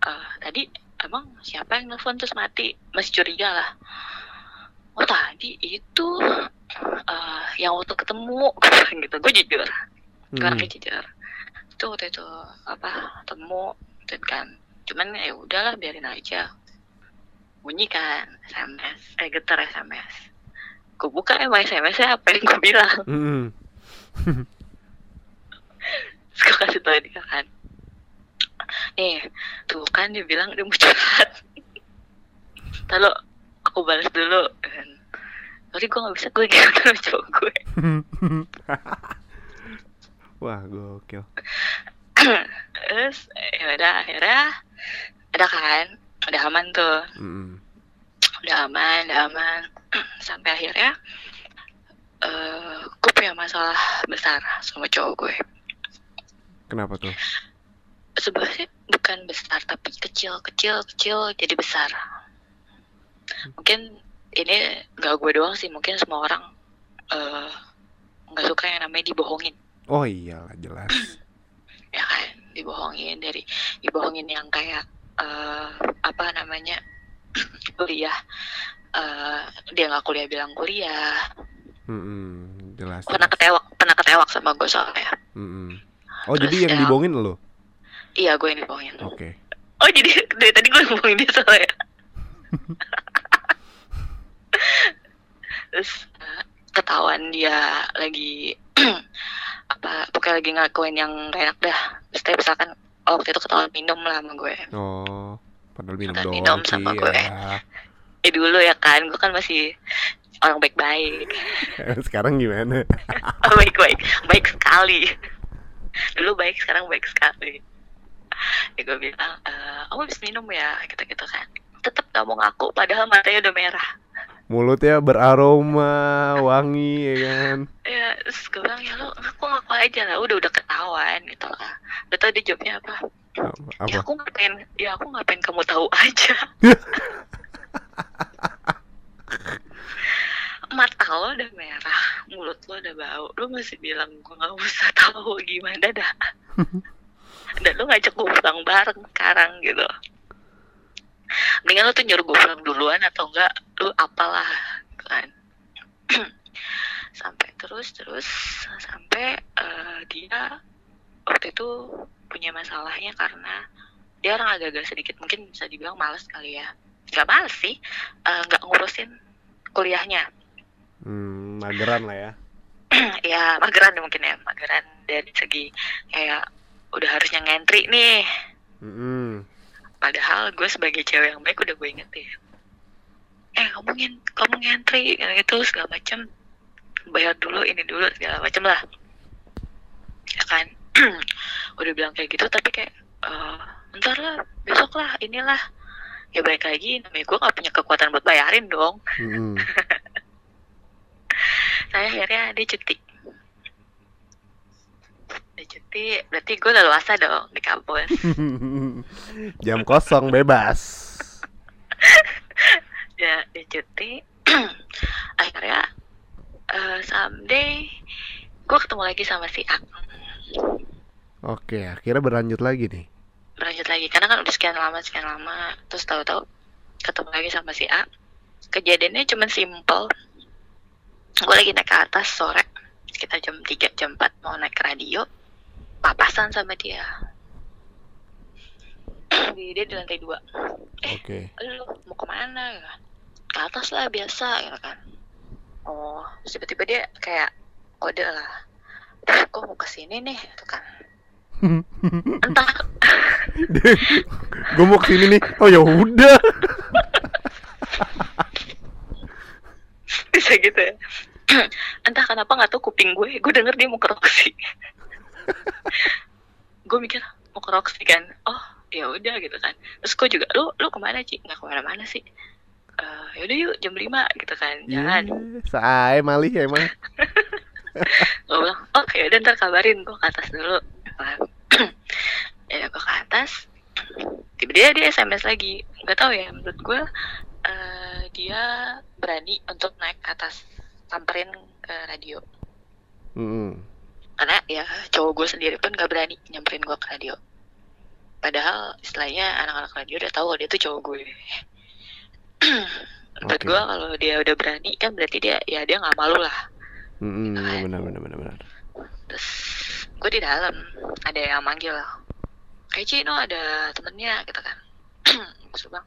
Eh, tadi emang siapa yang nelfon terus mati? Masih curiga lah. Oh tadi itu eh, yang waktu ketemu. Gitu gue jujur. Gue Hmm. jujur. Itu waktu itu apa temu dan kan cuman ya udahlah biarin aja. Bunyi kan SMS eh getar SMS gue buka emang SMS apa yang gue bilang? Hmm. Terus gue kasih tau dia kan. Nih tuh kan dia bilang dia mau curhat. Lalu aku balas dulu kan. Tapi gue gak bisa gue gitu sama cowok gue. Wah, gokil. terus ya udah akhirnya ada kan udah aman tuh Mm-mm. udah aman udah aman sampai akhirnya eh gue punya masalah besar sama cowok gue Kenapa tuh? sebenarnya bukan besar tapi kecil kecil kecil jadi besar mungkin ini nggak gue doang sih mungkin semua orang eh, nggak suka yang namanya dibohongin Oh iyalah jelas. Ya kan dibohongin dari dibohongin yang kayak eh, apa namanya kuliah eh, dia nggak kuliah bilang kuliah Mm-mm, jelas. pernah ketewak pernah ketewak sama gue soalnya Mm-mm. Oh Terus jadi yang ya- dibohongin lo? iya gue yang dibohongin Oke. oh jadi dari tadi gue ngomongin dia soalnya terus eh, ketahuan dia lagi apa pokoknya lagi ngakuin yang gak enak dah dia misalkan oh, waktu itu ketahuan minum lah sama gue Oh, padahal minum doang minum sih. sama gue. ya. eh dulu ya kan gue kan masih orang baik-baik Sekarang gimana? Oh, baik-baik baik sekali dulu baik sekarang baik sekali ya gue bilang eh kamu habis minum ya gitu-gitu kan tetap gak mau ngaku padahal matanya udah merah Mulutnya beraroma, wangi ya kan. ya terus gue bilang ya lo ngaku ngaku aja lah udah udah ketahuan gitu lah. Udah tau dia jawabnya apa. Apa? ya aku ngapain ya aku ngapain kamu tahu aja. Mata lo udah merah mulut lo udah bau. Lo masih bilang gue nggak usah tahu gimana dah. Dan lo ngajak gue pulang bareng sekarang gitu mendingan lo tuh nyuruh gue pulang duluan atau enggak lo apalah kan sampai terus terus sampai eh, dia waktu itu punya masalahnya karena dia orang agak-agak sedikit mungkin bisa dibilang males kali ya nggak males sih eh, nggak ngurusin kuliahnya Hmm, mageran lah ya. ya mageran mungkin ya mageran dari segi kayak udah harusnya ngentri nih Mm-mm. Padahal gue sebagai cewek yang baik udah gue ingetin. Eh kamu ngin kamu ngentri gitu, gitu segala macem. Bayar dulu ini dulu segala macem lah. Ya kan? Udah bilang kayak gitu tapi kayak eh ntar lah besok lah inilah. Ya baik lagi namanya gue gak punya kekuatan buat bayarin dong. Mm-mm. saya akhirnya dia cuti dia cuti. Berarti gue leluasa dong di kampus. Jam kosong bebas. ya dia cuti. Akhirnya eh, someday gue ketemu lagi sama si A Oke, akhirnya berlanjut lagi nih. berlanjut lagi. Karena kan udah sekian lama sekian lama. Terus tahu-tahu ketemu lagi sama si A kejadiannya cuman simple. Gue lagi naik ke atas sore. Sekitar jam 3 jam 4 mau naik ke radio papasan sama dia. Di dia di lantai dua. Eh Oke. lu mau ke mana ya? ke atas lah biasa ya kan? Oh tiba-tiba dia kayak kode lah. "Eh, kok mau ke sini nih gitu kan. Entah. Gue mau ke sini nih. Oh ya udah. bisa gitu ya? Entah kenapa nggak tahu kuping gue. Gue denger dia mau ke Roxy gue mikir mau ke Roxy kan? Oh ya udah gitu kan. Terus gue juga lu lu ke mana sih nggak ke mana-mana sih. Eh yaudah yuk jam 5 gitu kan jalan. Ih, Sae malih emang. gue bilang oke udah ntar kabarin gue ke atas dulu. Ya gue ke atas. Tiba-tiba dia SMS lagi. Nggak tahu ya menurut gue eh, dia berani untuk naik ke atas samperin ke radio. Karena ya cowok gue sendiri pun gak berani nyamperin gue ke radio. Padahal istilahnya anak-anak radio udah tahu kalau dia tuh cowok gue. Menurut Oke. gue kalau dia udah berani kan berarti dia ya dia nggak malu lah. Mm-mm, benar benar benar benar. terus gue di dalam. Ada yang manggil. Kayak Cino ada temennya gitu kan. Terus bilang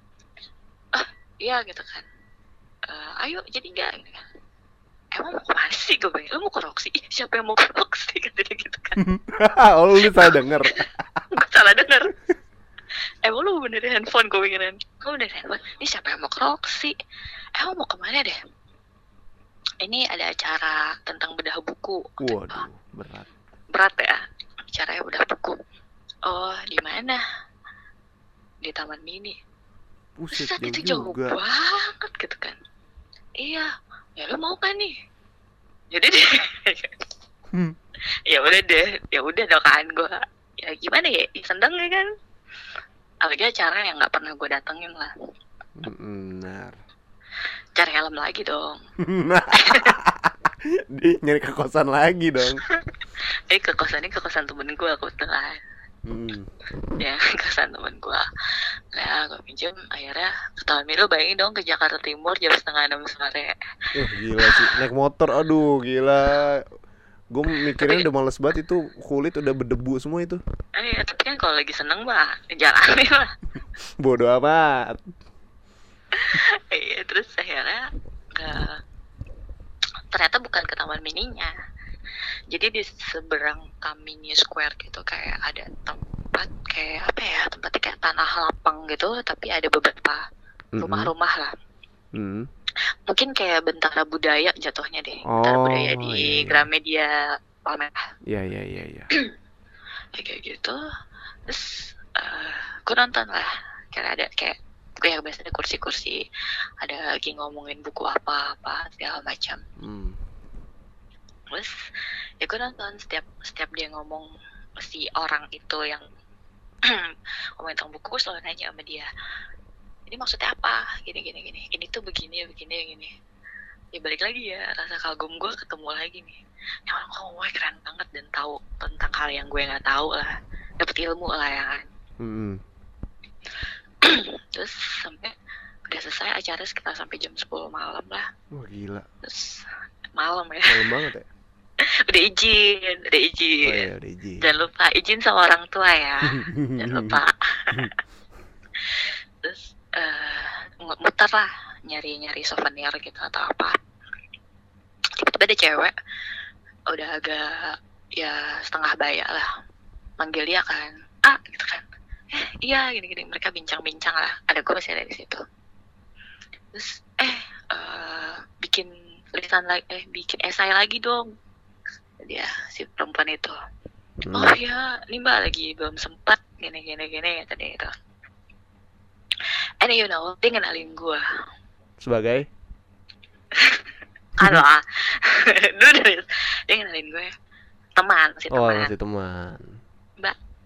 ah iya gitu kan. "Eh, ayo jadi enggak gitu kan emang mau sih gue bilang lu mau Roxy? Ih, siapa yang mau kata dia gitu kan. Oh lu salah denger. gue salah denger. Emang lu benerin handphone gue pikirin gue benerin handphone. Ini siapa yang mau ke Roxy? Emang mau ke mana deh? Ini ada acara tentang bedah buku. Waduh, berat. berat ya? Caranya udah buku. Oh di mana? Di taman mini. Buset, Buset, itu jauh jauh juga. banget gitu kan. Iya ya lu mau kan nih? Jadi deh. Hmm. ya udah deh. Ya udah dong kan gue ya gimana ya? Ya seneng ya kan? Apalagi acara yang nggak pernah gue datengin lah. Benar. cari helm lagi dong. Di nyari ke kosan lagi dong. eh ke kosan ini ke kosan temen gue kebetulan Ya kesan temen gue nah gue pinjam akhirnya ketahuan Milo bayangin dong ke Jakarta Timur jam setengah enam sore Eh gila sih, naik motor aduh gila. Gue mikirnya Tapi- udah males banget itu kulit udah berdebu semua itu. eh ya, tapi kan kalau lagi seneng mah jalanin lah Bodoh amat. Iya, terus akhirnya ke ternyata bukan ke taman mininya jadi di seberang Kamini Square gitu kayak ada tempat kayak apa ya tempatnya kayak tanah lapang gitu tapi ada beberapa rumah-rumah lah Mm. mungkin kayak bentara budaya jatuhnya deh bentara Oh, budaya iya, di iya. Gramedia Palmerah Iya iya iya iya. Ya, kayak gitu terus gue nonton lah kayak ada kayak kayak biasanya kursi-kursi ada lagi ngomongin buku apa apa segala macam Hmm. Terus ya gue nonton setiap setiap dia ngomong si orang itu yang ngomongin tentang buku gue selalu nanya sama dia ini maksudnya apa? Gini gini gini. Ini tuh begini begini gini ya balik lagi ya rasa kagum gue ketemu lagi nih. Yang orang kok gue keren banget dan tahu tentang hal yang gue nggak tahu lah. Dapet ilmu lah ya kan? Mm-mm. terus sampai udah selesai acara sekitar sampai jam 10 malam lah. Wah gila. terus malam ya. Malam banget ya. Udah izin udah Oh izin iya udah izin. jangan lupa izin sama orang tua ya. Jangan lupa. Terus eh, ngu- muter lah nyari nyari souvenir gitu atau apa. Tiba-tiba ada cewek udah agak ya setengah baya lah. Manggil dia kan ah gitu kan. Eh iya gini gini mereka bincang-bincang lah. Ada gue masih ada di situ. Terus eh eh, bikin tulisan lagi eh bikin esai lagi dong dia si perempuan itu. Hmm. oh ya ini mbak lagi belum sempat gini gini gini tadi itu. And you know dia kenalin gue Sebagai? Kalau ah. Dulu dia kenalin gue teman si Oh teman. masih teman.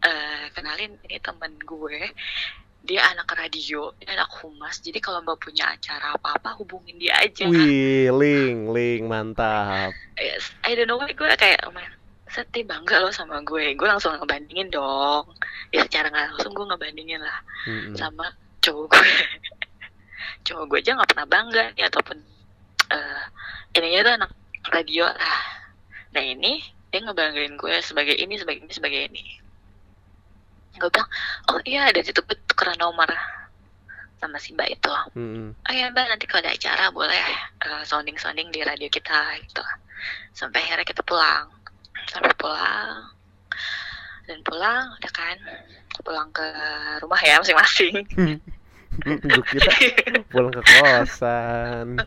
Eh, kenalin ini teman gue dia anak radio dia anak humas. Jadi kalau mbak punya acara apa apa hubungin dia aja. Wih, link, link mantap. Yes, I don't know why. Gue kayak oh sedih bangga loh sama gue. Gue langsung ngebandingin dong. Ya secara nggak langsung gue ngebandingin lah Mm-mm. sama cowok gue. Cowok gue aja nggak pernah bangga nih ataupun eh ininya tuh anak radio lah. Nah ini dia ngebanggain gue sebagai ini sebagai ini sebagai ini gue bilang oh iya dari situ. Gue tukeran nomor sama si mbak itu. Mm-mm. oh ya mbak nanti kalau ada acara boleh sounding sounding di radio kita gitu. Sampai akhirnya kita pulang. Sampai pulang. Dan pulang udah kan pulang ke rumah ya masing-masing. Gue kira pulang ke kosan.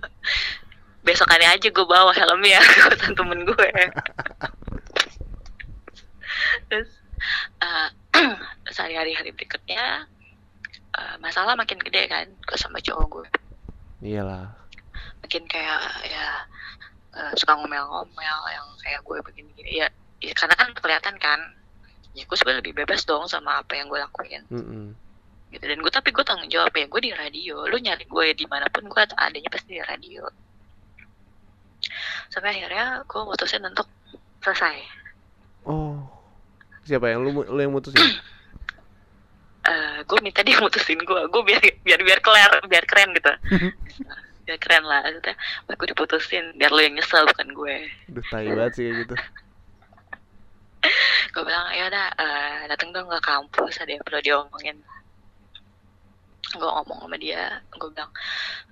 besokannya aja gue bawa helmnya ke kosan temen gue terus eh, sehari-hari hari berikutnya eh, masalah makin gede kan gue sama cowok gue Iyalah. makin kayak ya eh, suka ngomel-ngomel yang kayak gue begini-gini. Ya, ya karena kan kelihatan kan ya gue sebenarnya lebih bebas dong sama apa yang gue lakuin. Mm-mm. gitu. Dan gue tapi gue tanggung jawab ya gue di radio. Lu nyari gue di mana pun gue adanya pasti di radio. Sampai akhirnya gue mutusin untuk selesai. Oh. Siapa yang lu lu yang mutusin? gue minta dia mutusin gue gue biar biar biar kelar biar keren gitu. Biar keren lah maksudnya. Gue diputusin. Biar lo yang nyesel bukan gue. Udah tai banget sih gitu. Gue bilang ya udah uh, datang dong ke kampus ada yang perlu diomongin. Gue ngomong sama dia. Gue bilang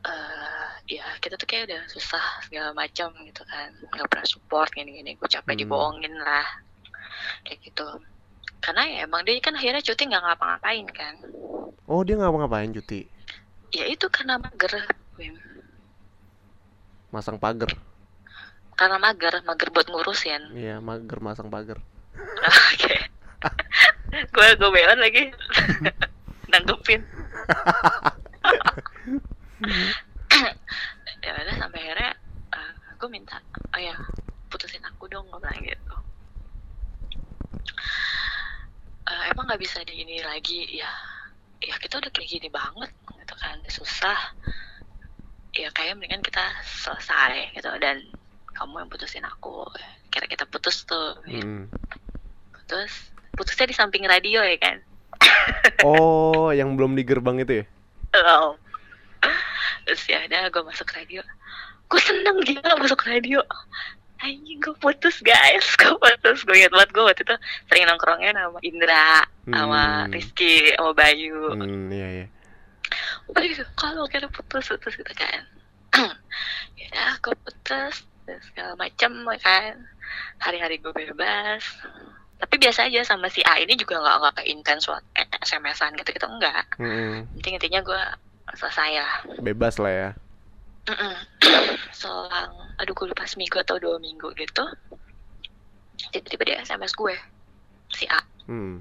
eh ya kita tuh kayak udah susah segala macam gitu kan. Nggak pernah support gini gini gue capek Hmm. dibohongin lah kayak gitu. Karena ya emang dia kan akhirnya cuti nggak ngapa-ngapain kan. Oh dia ngapa-ngapain cuti? Ya itu karena mager Wim. Masang pagar. Karena mager mager buat ngurusin. Iya mager masang pagar. Oke. Gue gue belan lagi. Nanggepin. Ya udah sampai akhirnya gue minta oh ya putusin aku dong gue bilang gitu Eh, emang nggak bisa di ini lagi ya ya kita udah kayak gini banget gitu kan susah ya kayak mendingan kita selesai gitu dan kamu yang putusin aku kira kita putus tuh. Hmm. putus putusnya di samping radio ya kan Oh yang belum di gerbang itu ya Oh. Terus ya udah gue masuk radio. Gue seneng gila masuk radio. Anjing gue putus guys, gue putus. Gue inget banget gue waktu itu sering nongkrongnya sama Indra, sama Hmm. Rizky, sama Bayu. Hmm iya iya Aduh, kalau kira putus putus gitu kan. ya gue putus segala macam ya kan. Hari-hari gue bebas. Tapi biasa aja sama si A ini juga nggak nggak intens buat SMS-an gitu gitu enggak. Hmm, Intinya intinya gue selesai lah. Bebas lah ya Mm-mm. Selang, aduh gue lupa seminggu atau dua minggu gitu Tiba-tiba dia SMS gue Si A. Hmm.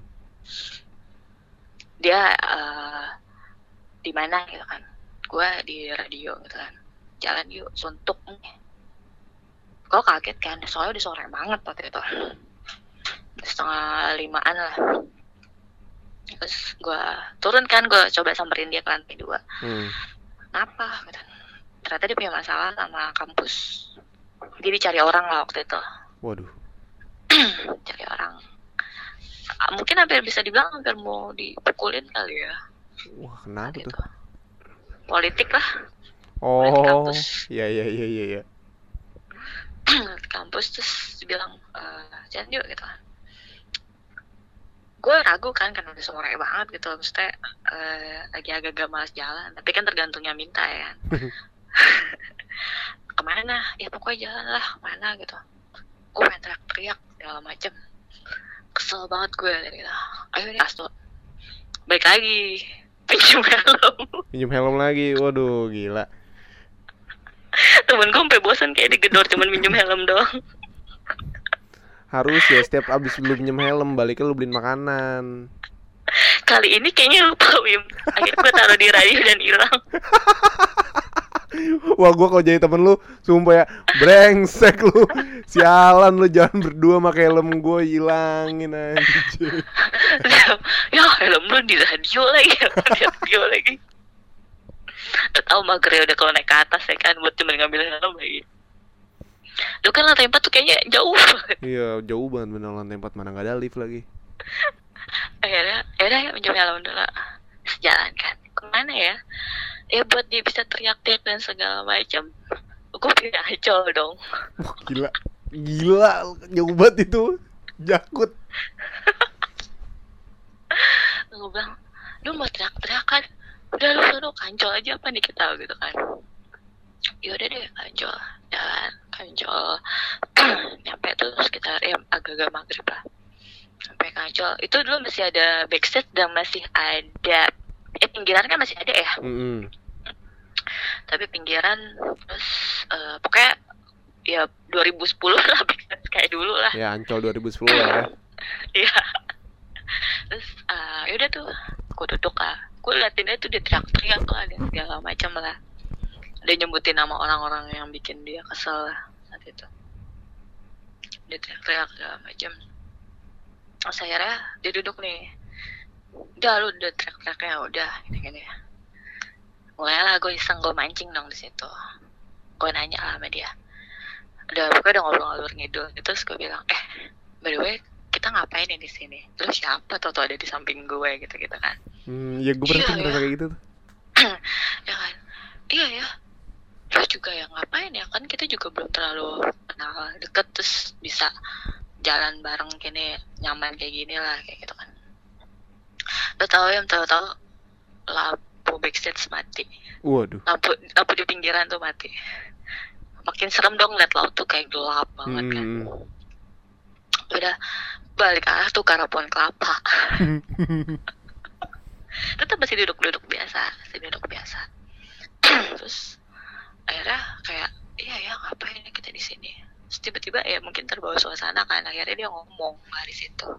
Dia eh, di mana gitu kan? Gue di radio gitu kan. Jalan yuk, suntuk nih. Gue kaget kan, soalnya udah sore banget waktu itu. Setengah limaan lah. Terus gue turun kan, gue coba samperin dia ke lantai dua. Hmm. Kenapa? Gitu. Ternyata dia punya masalah sama kampus. Dia dicari orang lah waktu itu. Waduh. Cari orang. Ah, mungkin hampir bisa dibilang hampir mau dipukulin kali ya. Wah kenapa gitu. tuh? Politik lah. Oh kampus. Iya iya iya iya iya. Di kampus terus dibilang eh jalan yuk gitu gue ragu kan karena udah sore banget gitu. Maksudnya eh, lagi agak-agak malas jalan. Tapi kan tergantungnya minta ya kan ke mana? Ya pokoknya jalan lah ke mana gitu. Gue pengen teriak-teriak segala macem. Kesel banget gue gitu ayo nih Asto balik lagi. Pinjam helm. Pinjam helm lagi. Waduh gila. temen gue sampai bosan kayak digedor cuman minjem helm doang. Harus ya setiap abis lu pinjam helm baliknya lu beliin makanan. kali ini kayaknya lupa Wim. Akhirnya gue taruh di radio dan hilang Wah gua kalau jadi temen lu Sumpah ya Brengsek lu. Sialan lu jangan berdua pakai helm gua hilangin anjir ya helm lu di radio lagi di radio lagi. Udah tahu mager ya udah kalau naik ke atas ya kan buat cuma ngambil helm lagi. Lu kan lantai 4 tuh kayaknya jauh banget. Iya jauh banget bener lantai 4 mana gak ada lift lagi. Akhirnya akhirnya ya pinjam helm dulu sejalan kan ke mana ya ya buat dia bisa teriak-teriak dan segala macam gue pilih ancol dong. Wah gila. Gila jauh banget itu. Jakut. Gue bilang lu mau teriak-teriak kan? Udah lu suruh kancol aja apa nih kita gitu kan. Yaudah deh kancol. Jalan kancol. Nyampe tuh sekitar ya agak-agak maghrib lah. Sampai kancol. Itu dulu masih ada backstage dan masih ada eh pinggiran kan masih ada ya? Mm-mm. Tapi pinggiran terus eh, pokoknya ya 2010 lah kayak dulu lah Ya Ancol 2010 lah ya Iya. Terus uh, yaudah tuh, gue duduk lah. Gue liatin dia tuh dia teriak-teriak lah dan segala macam lah. Dia nyebutin nama orang-orang yang bikin dia kesel lah saat itu. Dia teriak-teriak segala macam. Terus akhirnya dia duduk nih. Udah lu udah teriak-teriaknya udah gini-gini. Mulailah gue iseng gue mancing dong di situ. Gue nanya lah sama dia. Udah pokoknya udah ngobrol-ngobrol ngidul. Terus gue bilang, eh by the way kita ngapain ya di sini? Lu siapa? Toto ada di samping gue gitu gitu kan. Hmm, ya gue pernah Iya, tuh ngerasa iya. kayak gitu tuh. ya kan iya ya terus juga ya ngapain ya kan kita juga belum terlalu kenal deket terus bisa jalan bareng gini nyaman kayak gini lah kayak gitu kan lo tau ya tahu-tahu lampu backstage mati. Waduh. lampu lampu di pinggiran tuh mati. Makin serem dong liat laut tuh kayak gelap banget kan. Hmm. udah balik arah tuh ke arah pohon kelapa. Tetap masih duduk-duduk biasa masih duduk biasa. Terus akhirnya kayak iya ya ngapain kita di sini? Tiba-tiba ya mungkin terbawa suasana kan akhirnya dia ngomong dari situ.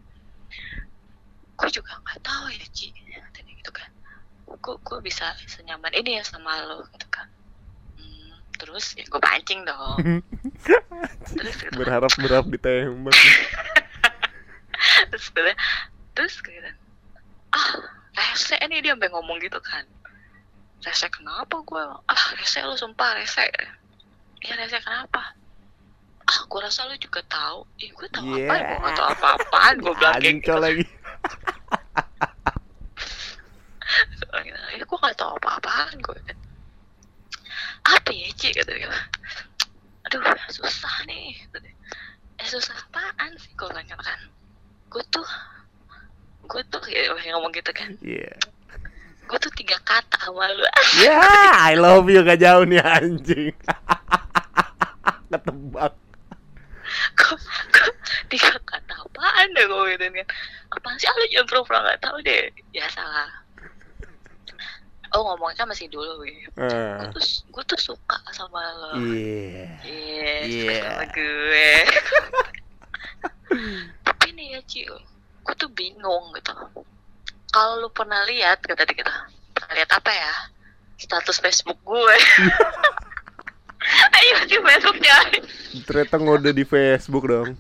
Gue juga nggak tahu ya Ci tadi gitu kan gue gue bisa senyaman ini ya sama lo gitu kan. Hmm, terus ya gue pancing dong. Terus gitu. Berharap berharap ditembak. terus gue terus kayak ah rese nih dia sampai ngomong gitu kan. Rese kenapa gue ah rese lu sumpah rese. Ya rese kenapa? Ah gue rasa lu juga tahu. Ih gue tahu apa Yeah. gue gak tahu apa-apaan gue bilang gitu. lagi. ya gue gak tahu apa-apaan gue apa ya Ci? Gitu dia. Aduh susah nih. Eh susah apaan sih gue bilang kan? Gue tuh gue tuh ya yang ngomong gitu kan. Iya. gue tuh tiga kata sama lu. Ya, I love you gak jauh nih anjing. Ketebak. kok tiga kata apaan deh gue gitu kan? Apaan sih? Ah, lu jangan pura-pura gak tahu deh. Ya salah oh ngomongnya masih dulu gitu Ah. gue tuh gue tuh suka sama lo Iya. Iya, suka Iya. sama gue. Tapi nih ya, Ci, gue tuh bingung gitu. Kalau lu pernah lihat, kata dia gitu, pernah lihat apa ya? Status Facebook gue. Ayo di Facebooknya. Ternyata ngode di Facebook dong.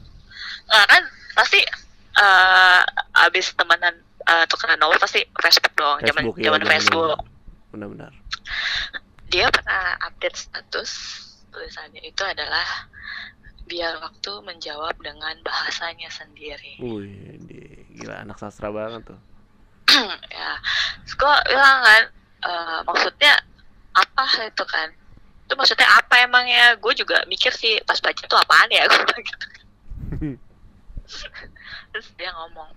Nah, kan pasti eh abis temenan uh, tukeran nomor pasti Facebook dong, zaman Facebook, zaman zaman- Facebook. Benar-benar. Dia pernah update status tulisannya itu adalah biar waktu menjawab dengan bahasanya sendiri. Wih, di- gila anak sastra banget tuh. ya, gue bilang kan, eh, maksudnya apa itu kan? Itu maksudnya apa emangnya? Gue juga mikir sih pas baca tuh apaan ya? Gue bilang gitu. Terus dia ngomong,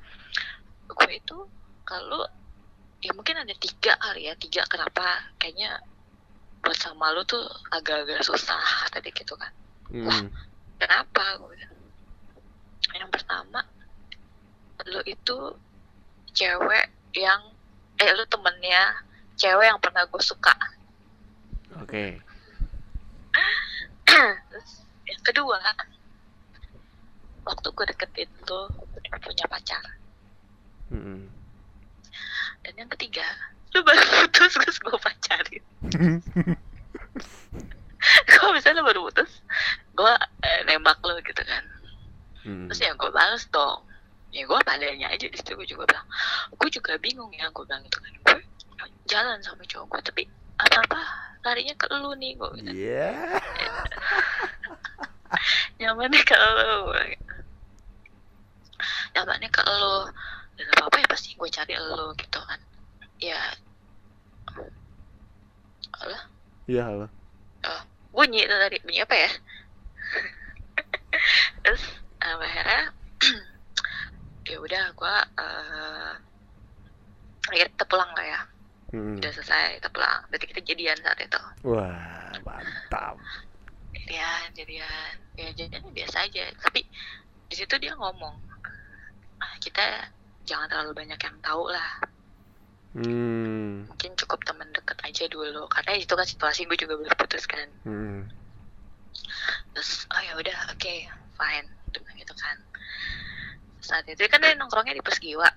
gue itu kalau ya mungkin ada tiga kali ya, tiga kenapa kayaknya buat sama lu tuh agak-agak susah tadi gitu kan. Hmm. Kenapa? Gue bilang. Yang pertama, lu itu cewek yang eh lu temennya cewek yang pernah gue suka. Oke. Terus yang kedua, waktu gue deketin tuh punya pacar. Hmm. Dan yang ketiga, lu baru putus terus gue pacarin. Kalau misalnya lu baru putus, gue eh, nembak lu gitu kan. Hmm. Terus ya gue balas dong. Ya gue padanya aja di situ gue juga bilang, gue juga bingung ya gue bilang gitu kan. Gue jalan sama cowok gue tapi apa-apa larinya ke lu nih gue bilang. Iya. nyamannya ke lo nyamannya ke lo dan apa apa ya pasti gue cari lo gitu kan. Ya. Allah Iya, halo. bunyi itu tadi. Bunyi apa ya? Terus uh, akhirnya ya udah gue uh, akhirnya kita pulang lah ya. Hmm. udah selesai kita pulang. Berarti kita jadian saat itu. Wah, mantap. jadian jadian. Ya jadiannya biasa aja. Tapi di situ dia ngomong "Ah, kita jangan terlalu banyak yang tahu lah. Hmm. mungkin cukup teman deket aja dulu. Karena itu kan situasi gue juga belum putus kan. Hmm. terus oh ya udah oke fine. Dengan gitu kan. Saat itu kan dia nongkrongnya di Pesgiwa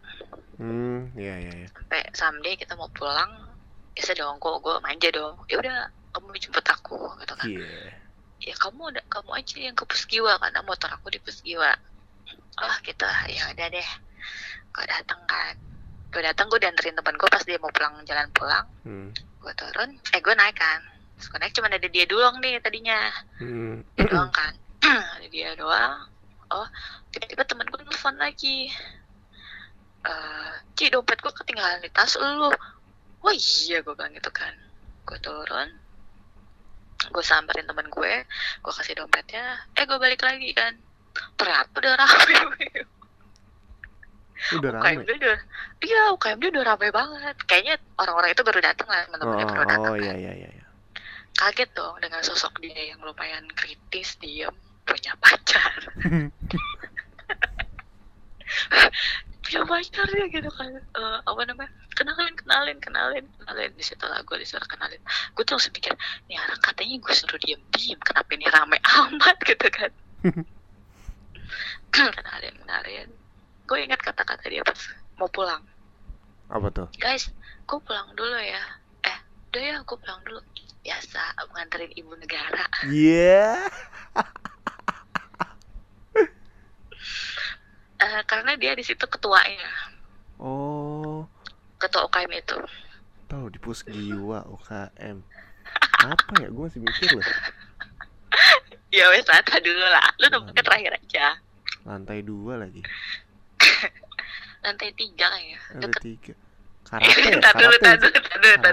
Hmm, iya iya iya. sampai someday kita mau pulang ya dong gue gue manja dong. Ya udah kamu jemput aku gitu kan. Iya. ya kamu udah kamu aja yang ke Pusgiwa karena motor aku di Pusgiwa oh gitu ya udah deh gue datang kan. Gue datang gue dianterin teman gue pas dia mau pulang jalan pulang. Hmm. gue turun eh gue naik kan. Terus gue naik cuma ada dia doang nih tadinya. Hmm. dia doang kan. Ada dia doang. Oh tiba-tiba temen gue telepon lagi. Eh Ci dompet gue ketinggalan di tas lu. Wah iya gue bilang gitu kan. Gue turun. Gue samperin temen gue. Gue kasih dompetnya. Eh gue balik lagi kan. Ternyata udah rame Udah UKM rame. udah iya UKM udah rame banget. Kayaknya orang-orang itu baru datang lah teman-temannya Oh, baru datang oh iya iya iya. kaget dong dengan sosok dia yang lumayan kritis diem punya pacar. Punya pacar ya gitu kan. Eh, apa namanya? Kenalin kenalin kenalin kenalin. Di situ lah gue disuruh kenalin. Gue tuh langsung pikir nih orang katanya gue suruh diem diem. Kenapa ini rame amat? gitu kan. Kenalin kenalin gue ingat kata-kata dia pas mau pulang Apa tuh? guys gue pulang dulu ya eh udah ya gue pulang dulu biasa nganterin ibu negara Iya. Eh, karena dia di situ ketuanya Oh, ketua UKM itu tahu di Pusgiwa UKM. Apa ya? Gue masih mikir loh. ya wes lah tar dulu lah lu tempatnya terakhir aja Lantai dua lagi. Lantai tiga ya deket tiga. Karate ya? Karate. dulu tar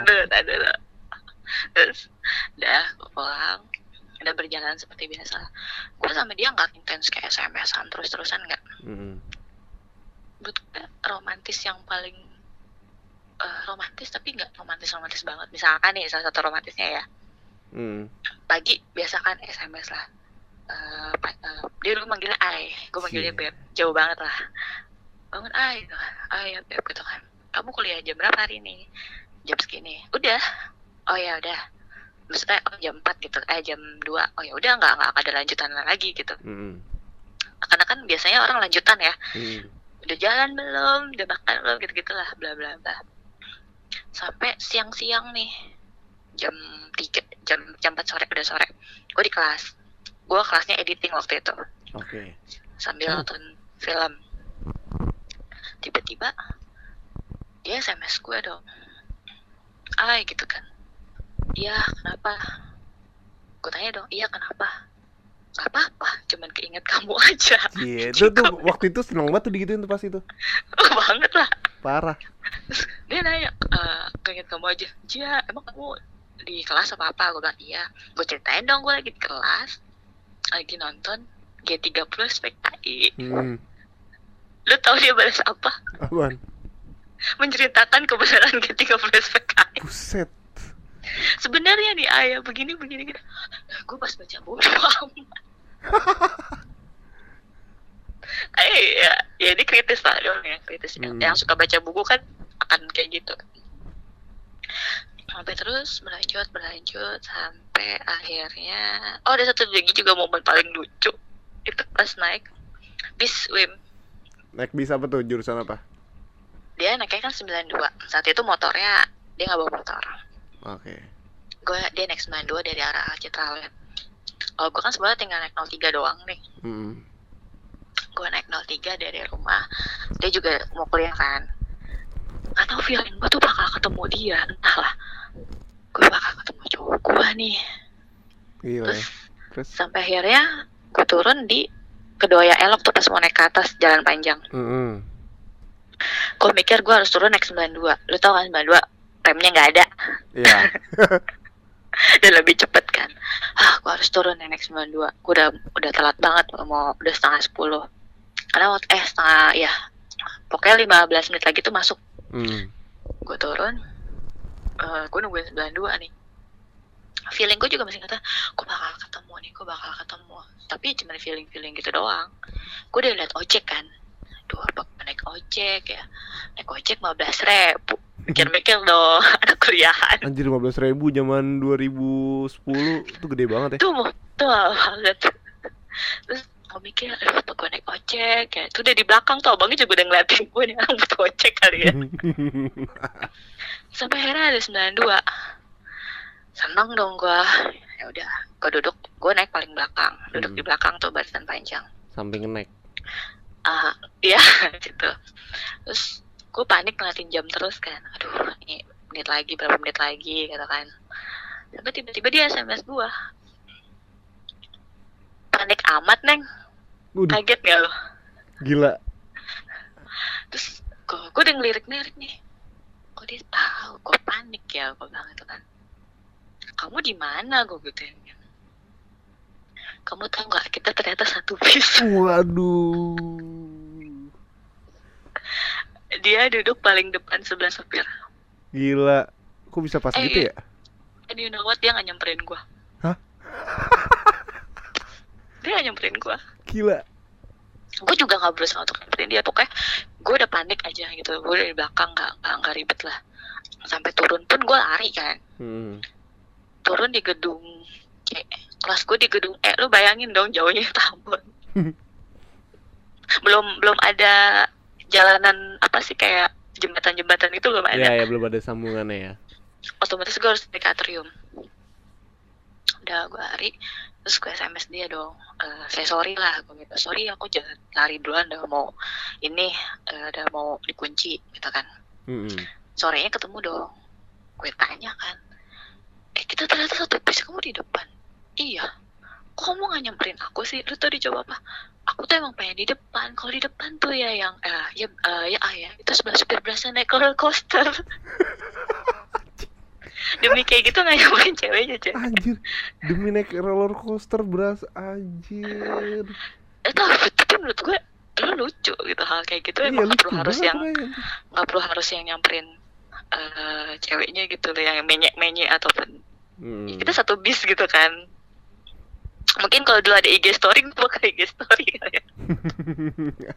dulu tar dulu terus udah pulang udah berjalan seperti biasa gue sama dia nggak intens kayak SMS-an terus-terusan nggak Mm-mm. menurut gue romantis yang paling eh, romantis tapi nggak romantis romantis banget misalkan nih salah satu romantisnya ya Mm. pagi biasa kan SMS lah pa- eh, dia dulu manggilnya Ai gue manggilnya Iya. Beb jauh banget lah bangun Ai gitu kan. Ai ya Beb gitu kan. Kamu kuliah jam berapa hari ini? Jam segini. Udah. Oh ya udah. Maksudnya oh, jam 4 gitu. Eh jam 2 oh ya udah nggak nggak ada lanjutan lagi gitu. Mm-mm. karena kan biasanya orang lanjutan ya. Mm. udah jalan belum? Udah makan belum? Gitu gitulah bla bla bla. Sampai siang-siang nih. Jam 3 jam jam 4 sore udah sore. Gue di kelas. Gue kelasnya editing waktu itu. Oke. sambil Hmm. nonton film tiba-tiba dia sms gue dong. Ay gitu kan. Iya kenapa? Gue tanya dong iya kenapa? Gak apa-apa cuman keinget kamu aja. Iya, itu tuh waktu itu seneng banget tuh digituin tuh pas itu. banget lah. Parah. dia nanya eh keinget kamu aja. Jia emang kamu di kelas apa apa? Gue bilang iya. Gue ceritain dong gue lagi di kelas lagi nonton G30 SPKI Hmm. Lu tahu dia balas apa? Apaan? menceritakan kebenaran G30 SPKI Buset. sebenarnya nih ayah begini begini gitu. Gue pas baca bodo amat. Eh, ya, ya ini kritis lah dong ya kritis. Hmm. yang suka baca buku kan akan kayak gitu. Sampai terus berlanjut berlanjut sampai akhirnya oh ada satu lagi juga momen paling lucu. Itu pas naik bis Wim Naik bis apa tuh? Jurusan apa? dia naiknya kan 92 saat itu motornya dia nggak bawa motor Oke. gue dia naik 92 dari arah Citraland kalau gue kan sebenarnya tinggal naik 03 doang nih Hmm. gue naik 03 dari rumah dia juga mau kuliah kan gak tau feeling gue tuh bakal ketemu dia entahlah gue bakal ketemu cowok gue nih Gila ya. terus Terus? sampai akhirnya gue turun di Kedoya Elok tuh pas mau naik ke atas jalan panjang. Mm-mm. gue mikir gue harus turun naik 92 lu tau kan 92 remnya nggak ada. Iya. dan lebih cepet kan. Ah gue harus turun naik 92 gue udah udah telat banget mau udah setengah 10 karena waktu eh setengah ya pokoknya 15 menit lagi tuh masuk. Hmm. gue turun eh gue nungguin 92 nih feeling gue juga masih kata gue bakal ketemu nih gue bakal ketemu. Tapi cuma feeling feeling gitu doang. Gue udah liat ojek kan. Duh apa naik ojek ya? Naik ojek 15 ribu. Mikir-mikir dong anak kuliahan. Anjir 15 ribu zaman 2010 itu gede banget ya. tuh tuh banget. Terus gue mikir aduh apa gue naik ojek ya. Tuh udah di belakang tuh abangnya juga udah ngeliatin gue nih orang butuh ojek kali ya. Sampai akhirnya ada 92 seneng dong gue ya udah gue duduk. Gue naik paling belakang. Duduk Hmm. di belakang tuh barisan panjang. Samping naik. ah iya gitu. Terus gue panik ngeliatin jam terus kan. Aduh ini menit lagi berapa menit lagi gitu kan. Tapi tiba-tiba dia sms gue panik amat neng. Udah kaget gak lo gila. terus gue gue udah ngelirik-ngelirik nih. Kok dia tahu? Gue panik ya gue bilang itu kan kamu di mana gue gituin kamu tahu nggak kita ternyata satu bis Waduh. dia duduk paling depan sebelah supir Gila. Kok bisa pas Eh, gitu ya? and you know what dia nggak nyamperin gue Hah? dia nggak nyamperin gue Gila. gue juga nggak berusaha untuk nyamperin dia pokoknya gue udah panik aja gitu gue dari belakang nggak nggak nggak ribet lah sampai turun pun gue lari kan Hmm. Turun di gedung E kelas gue di gedung E lu bayangin dong jauhnya Tambun belum belum ada jalanan apa sih kayak jembatan-jembatan itu belum ada. Ya ya belum ada sambungannya ya. otomatis gue harus naik ke atrium. Udah gue lari terus gue sms dia dong Eh, saya sorry lah gue gitu sorry aku jangan lari duluan udah mau ini eh, udah mau dikunci gitu kan. Hmm. sorenya ketemu dong. Gue tanya kan eh kita ternyata satu bis kamu di depan. Iya. Kok kamu gak nyamperin aku sih? Lu tadi jawab apa? Aku tuh emang pengen di depan. Kalau di depan tuh ya yang eh ya eh, ya ah ya. Itu sebelah supir berasa naik roller coaster. Demi kayak gitu nggak nyamperin ceweknya cewek Anjir, demi naik roller coaster beras anjir. eh tapi tapi menurut gue lu lucu gitu. Hal kayak gitu Iya emang perlu harus banget yang nggak perlu harus yang nyamperin eh ceweknya gitu loh yang menyek menyek ataupun Hmm. kita satu bis gitu kan mungkin kalau dulu ada IG story gue bakal IG story kali ya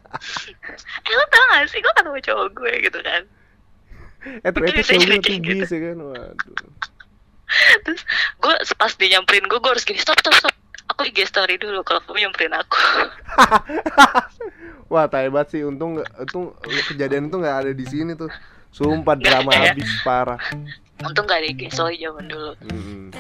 eh lo tau gak sih gue ketemu cowok gue gitu kan eh ternyata cowoknya jadi kayak gitu. tinggi sih kan. Waduh. terus gue pas dia nyamperin gue gue harus gini stop stop stop aku IG story dulu kalau kamu nyamperin aku Wah, tai banget sih. Untung untung kejadian itu nggak ada di sini tuh. Sumpah drama ada ya? habis parah. untung gak ada IG story zaman dulu Hmm.